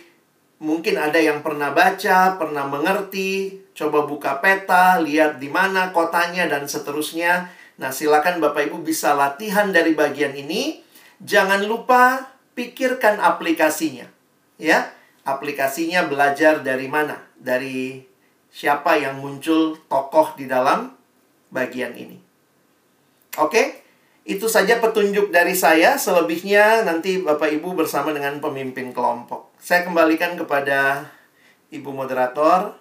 Mungkin ada yang pernah baca, pernah mengerti, coba buka peta, lihat di mana kotanya dan seterusnya. Nah, silakan Bapak Ibu bisa latihan dari bagian ini. Jangan lupa pikirkan aplikasinya. Ya, aplikasinya belajar dari mana? Dari siapa yang muncul tokoh di dalam bagian ini. Oke, itu saja petunjuk dari saya. Selebihnya nanti Bapak Ibu bersama dengan pemimpin kelompok. Saya kembalikan kepada Ibu moderator.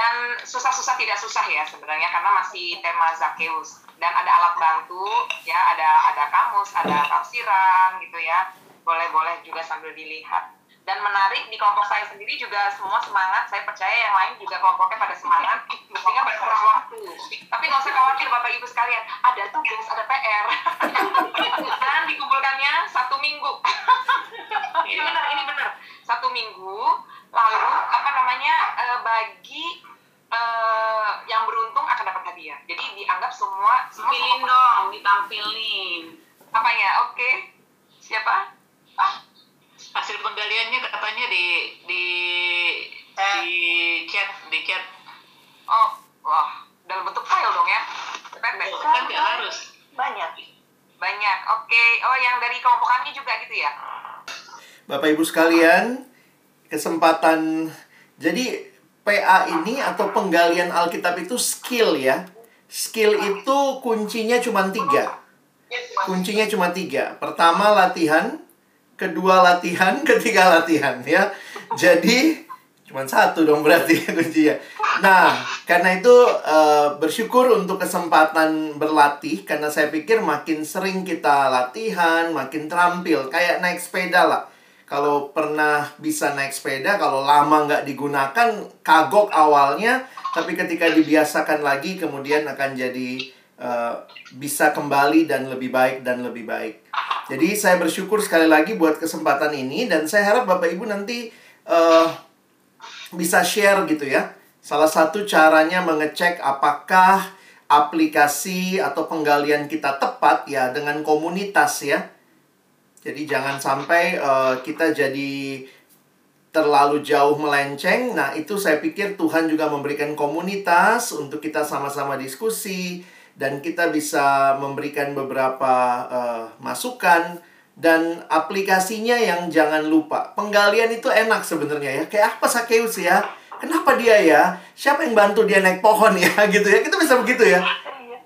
Dan susah-susah tidak susah ya sebenarnya karena masih tema Zakheus dan ada alat bantu ya, ada ada kamus, ada tafsiran gitu ya. Boleh-boleh juga sambil dilihat. Dan menarik di kelompok saya sendiri juga semua semangat. Saya percaya yang lain juga kelompoknya pada semangat. Mestinya pada kurang waktu. Tapi nggak usah khawatir Bapak Ibu sekalian. Ada tugas, ada PR. Dan dikumpulkannya satu minggu. ini benar, ini benar. Satu minggu. Lalu apa namanya eh, bagi eh, yang beruntung akan dapat hadiah. Jadi dianggap semua semua Pilih dong, ditampilin. apanya? Oke. Siapa? Ah, Hasil penggaliannya katanya di di di chat di chat. Oh, wah, dalam bentuk file dong ya? Pepet. Kan nggak harus. Banyak. Banyak. Oke. Oh, yang dari kelompok kami juga gitu ya? Bapak Ibu sekalian, kesempatan jadi PA ini atau penggalian Alkitab itu skill ya. Skill itu kuncinya cuma tiga. Kuncinya cuma tiga. Pertama latihan, kedua latihan, ketiga latihan ya. Jadi cuma satu dong berarti kuncinya. Nah, karena itu eh, bersyukur untuk kesempatan berlatih karena saya pikir makin sering kita latihan, makin terampil kayak naik sepeda lah. Kalau pernah bisa naik sepeda, kalau lama nggak digunakan, kagok awalnya, tapi ketika dibiasakan lagi, kemudian akan jadi eh, bisa kembali dan lebih baik dan lebih baik. Jadi saya bersyukur sekali lagi buat kesempatan ini dan saya harap Bapak Ibu nanti eh, bisa share gitu ya. Salah satu caranya mengecek apakah aplikasi atau penggalian kita tepat ya dengan komunitas ya. Jadi jangan sampai eh, kita jadi terlalu jauh melenceng. Nah, itu saya pikir Tuhan juga memberikan komunitas untuk kita sama-sama diskusi dan kita bisa memberikan beberapa eh, masukan dan aplikasinya yang jangan lupa. Penggalian itu enak sebenarnya ya. Kayak apa Sakeus ya? Kenapa dia ya? Siapa yang bantu dia naik pohon ya gitu ya? Kita bisa begitu ya.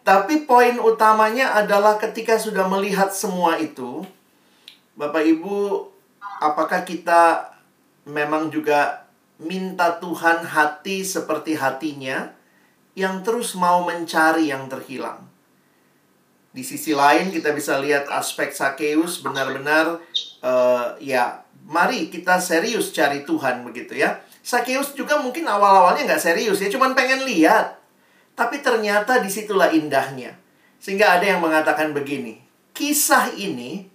Tapi poin utamanya adalah ketika sudah melihat semua itu, Bapak Ibu, apakah kita memang juga minta Tuhan hati seperti hatinya yang terus mau mencari yang terhilang? Di sisi lain kita bisa lihat aspek Sakeus benar-benar eh, ya mari kita serius cari Tuhan begitu ya. Sakeus juga mungkin awal-awalnya nggak serius ya, cuman pengen lihat. Tapi ternyata di situlah indahnya. Sehingga ada yang mengatakan begini, kisah ini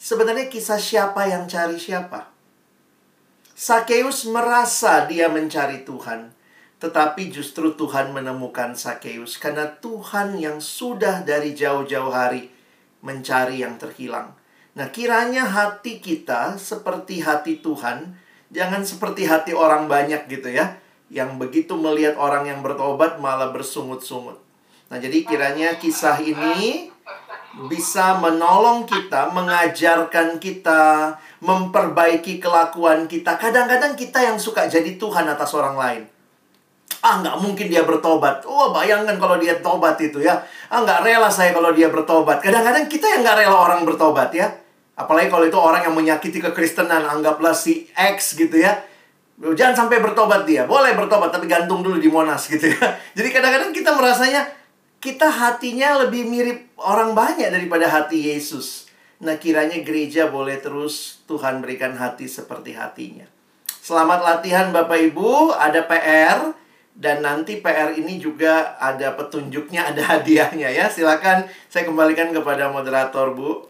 sebenarnya kisah siapa yang cari siapa. Sakeus merasa dia mencari Tuhan. Tetapi justru Tuhan menemukan Sakeus karena Tuhan yang sudah dari jauh-jauh hari mencari yang terhilang. Nah, kiranya hati kita seperti hati Tuhan, jangan seperti hati orang banyak gitu ya, yang begitu melihat orang yang bertobat malah bersungut-sungut. Nah, jadi kiranya kisah ini bisa menolong kita, mengajarkan kita, memperbaiki kelakuan kita. Kadang-kadang kita yang suka jadi Tuhan atas orang lain. Ah, nggak mungkin dia bertobat. Oh, bayangkan kalau dia tobat itu ya. Ah, nggak rela saya kalau dia bertobat. Kadang-kadang kita yang nggak rela orang bertobat ya. Apalagi kalau itu orang yang menyakiti kekristenan. Anggaplah si X gitu ya. Jangan sampai bertobat dia. Boleh bertobat, tapi gantung dulu di Monas gitu ya. Jadi kadang-kadang kita merasanya kita hatinya lebih mirip orang banyak daripada hati Yesus. Nah, kiranya gereja boleh terus Tuhan berikan hati seperti hatinya. Selamat latihan Bapak Ibu, ada PR dan nanti PR ini juga ada petunjuknya, ada hadiahnya ya. Silakan saya kembalikan kepada moderator, Bu.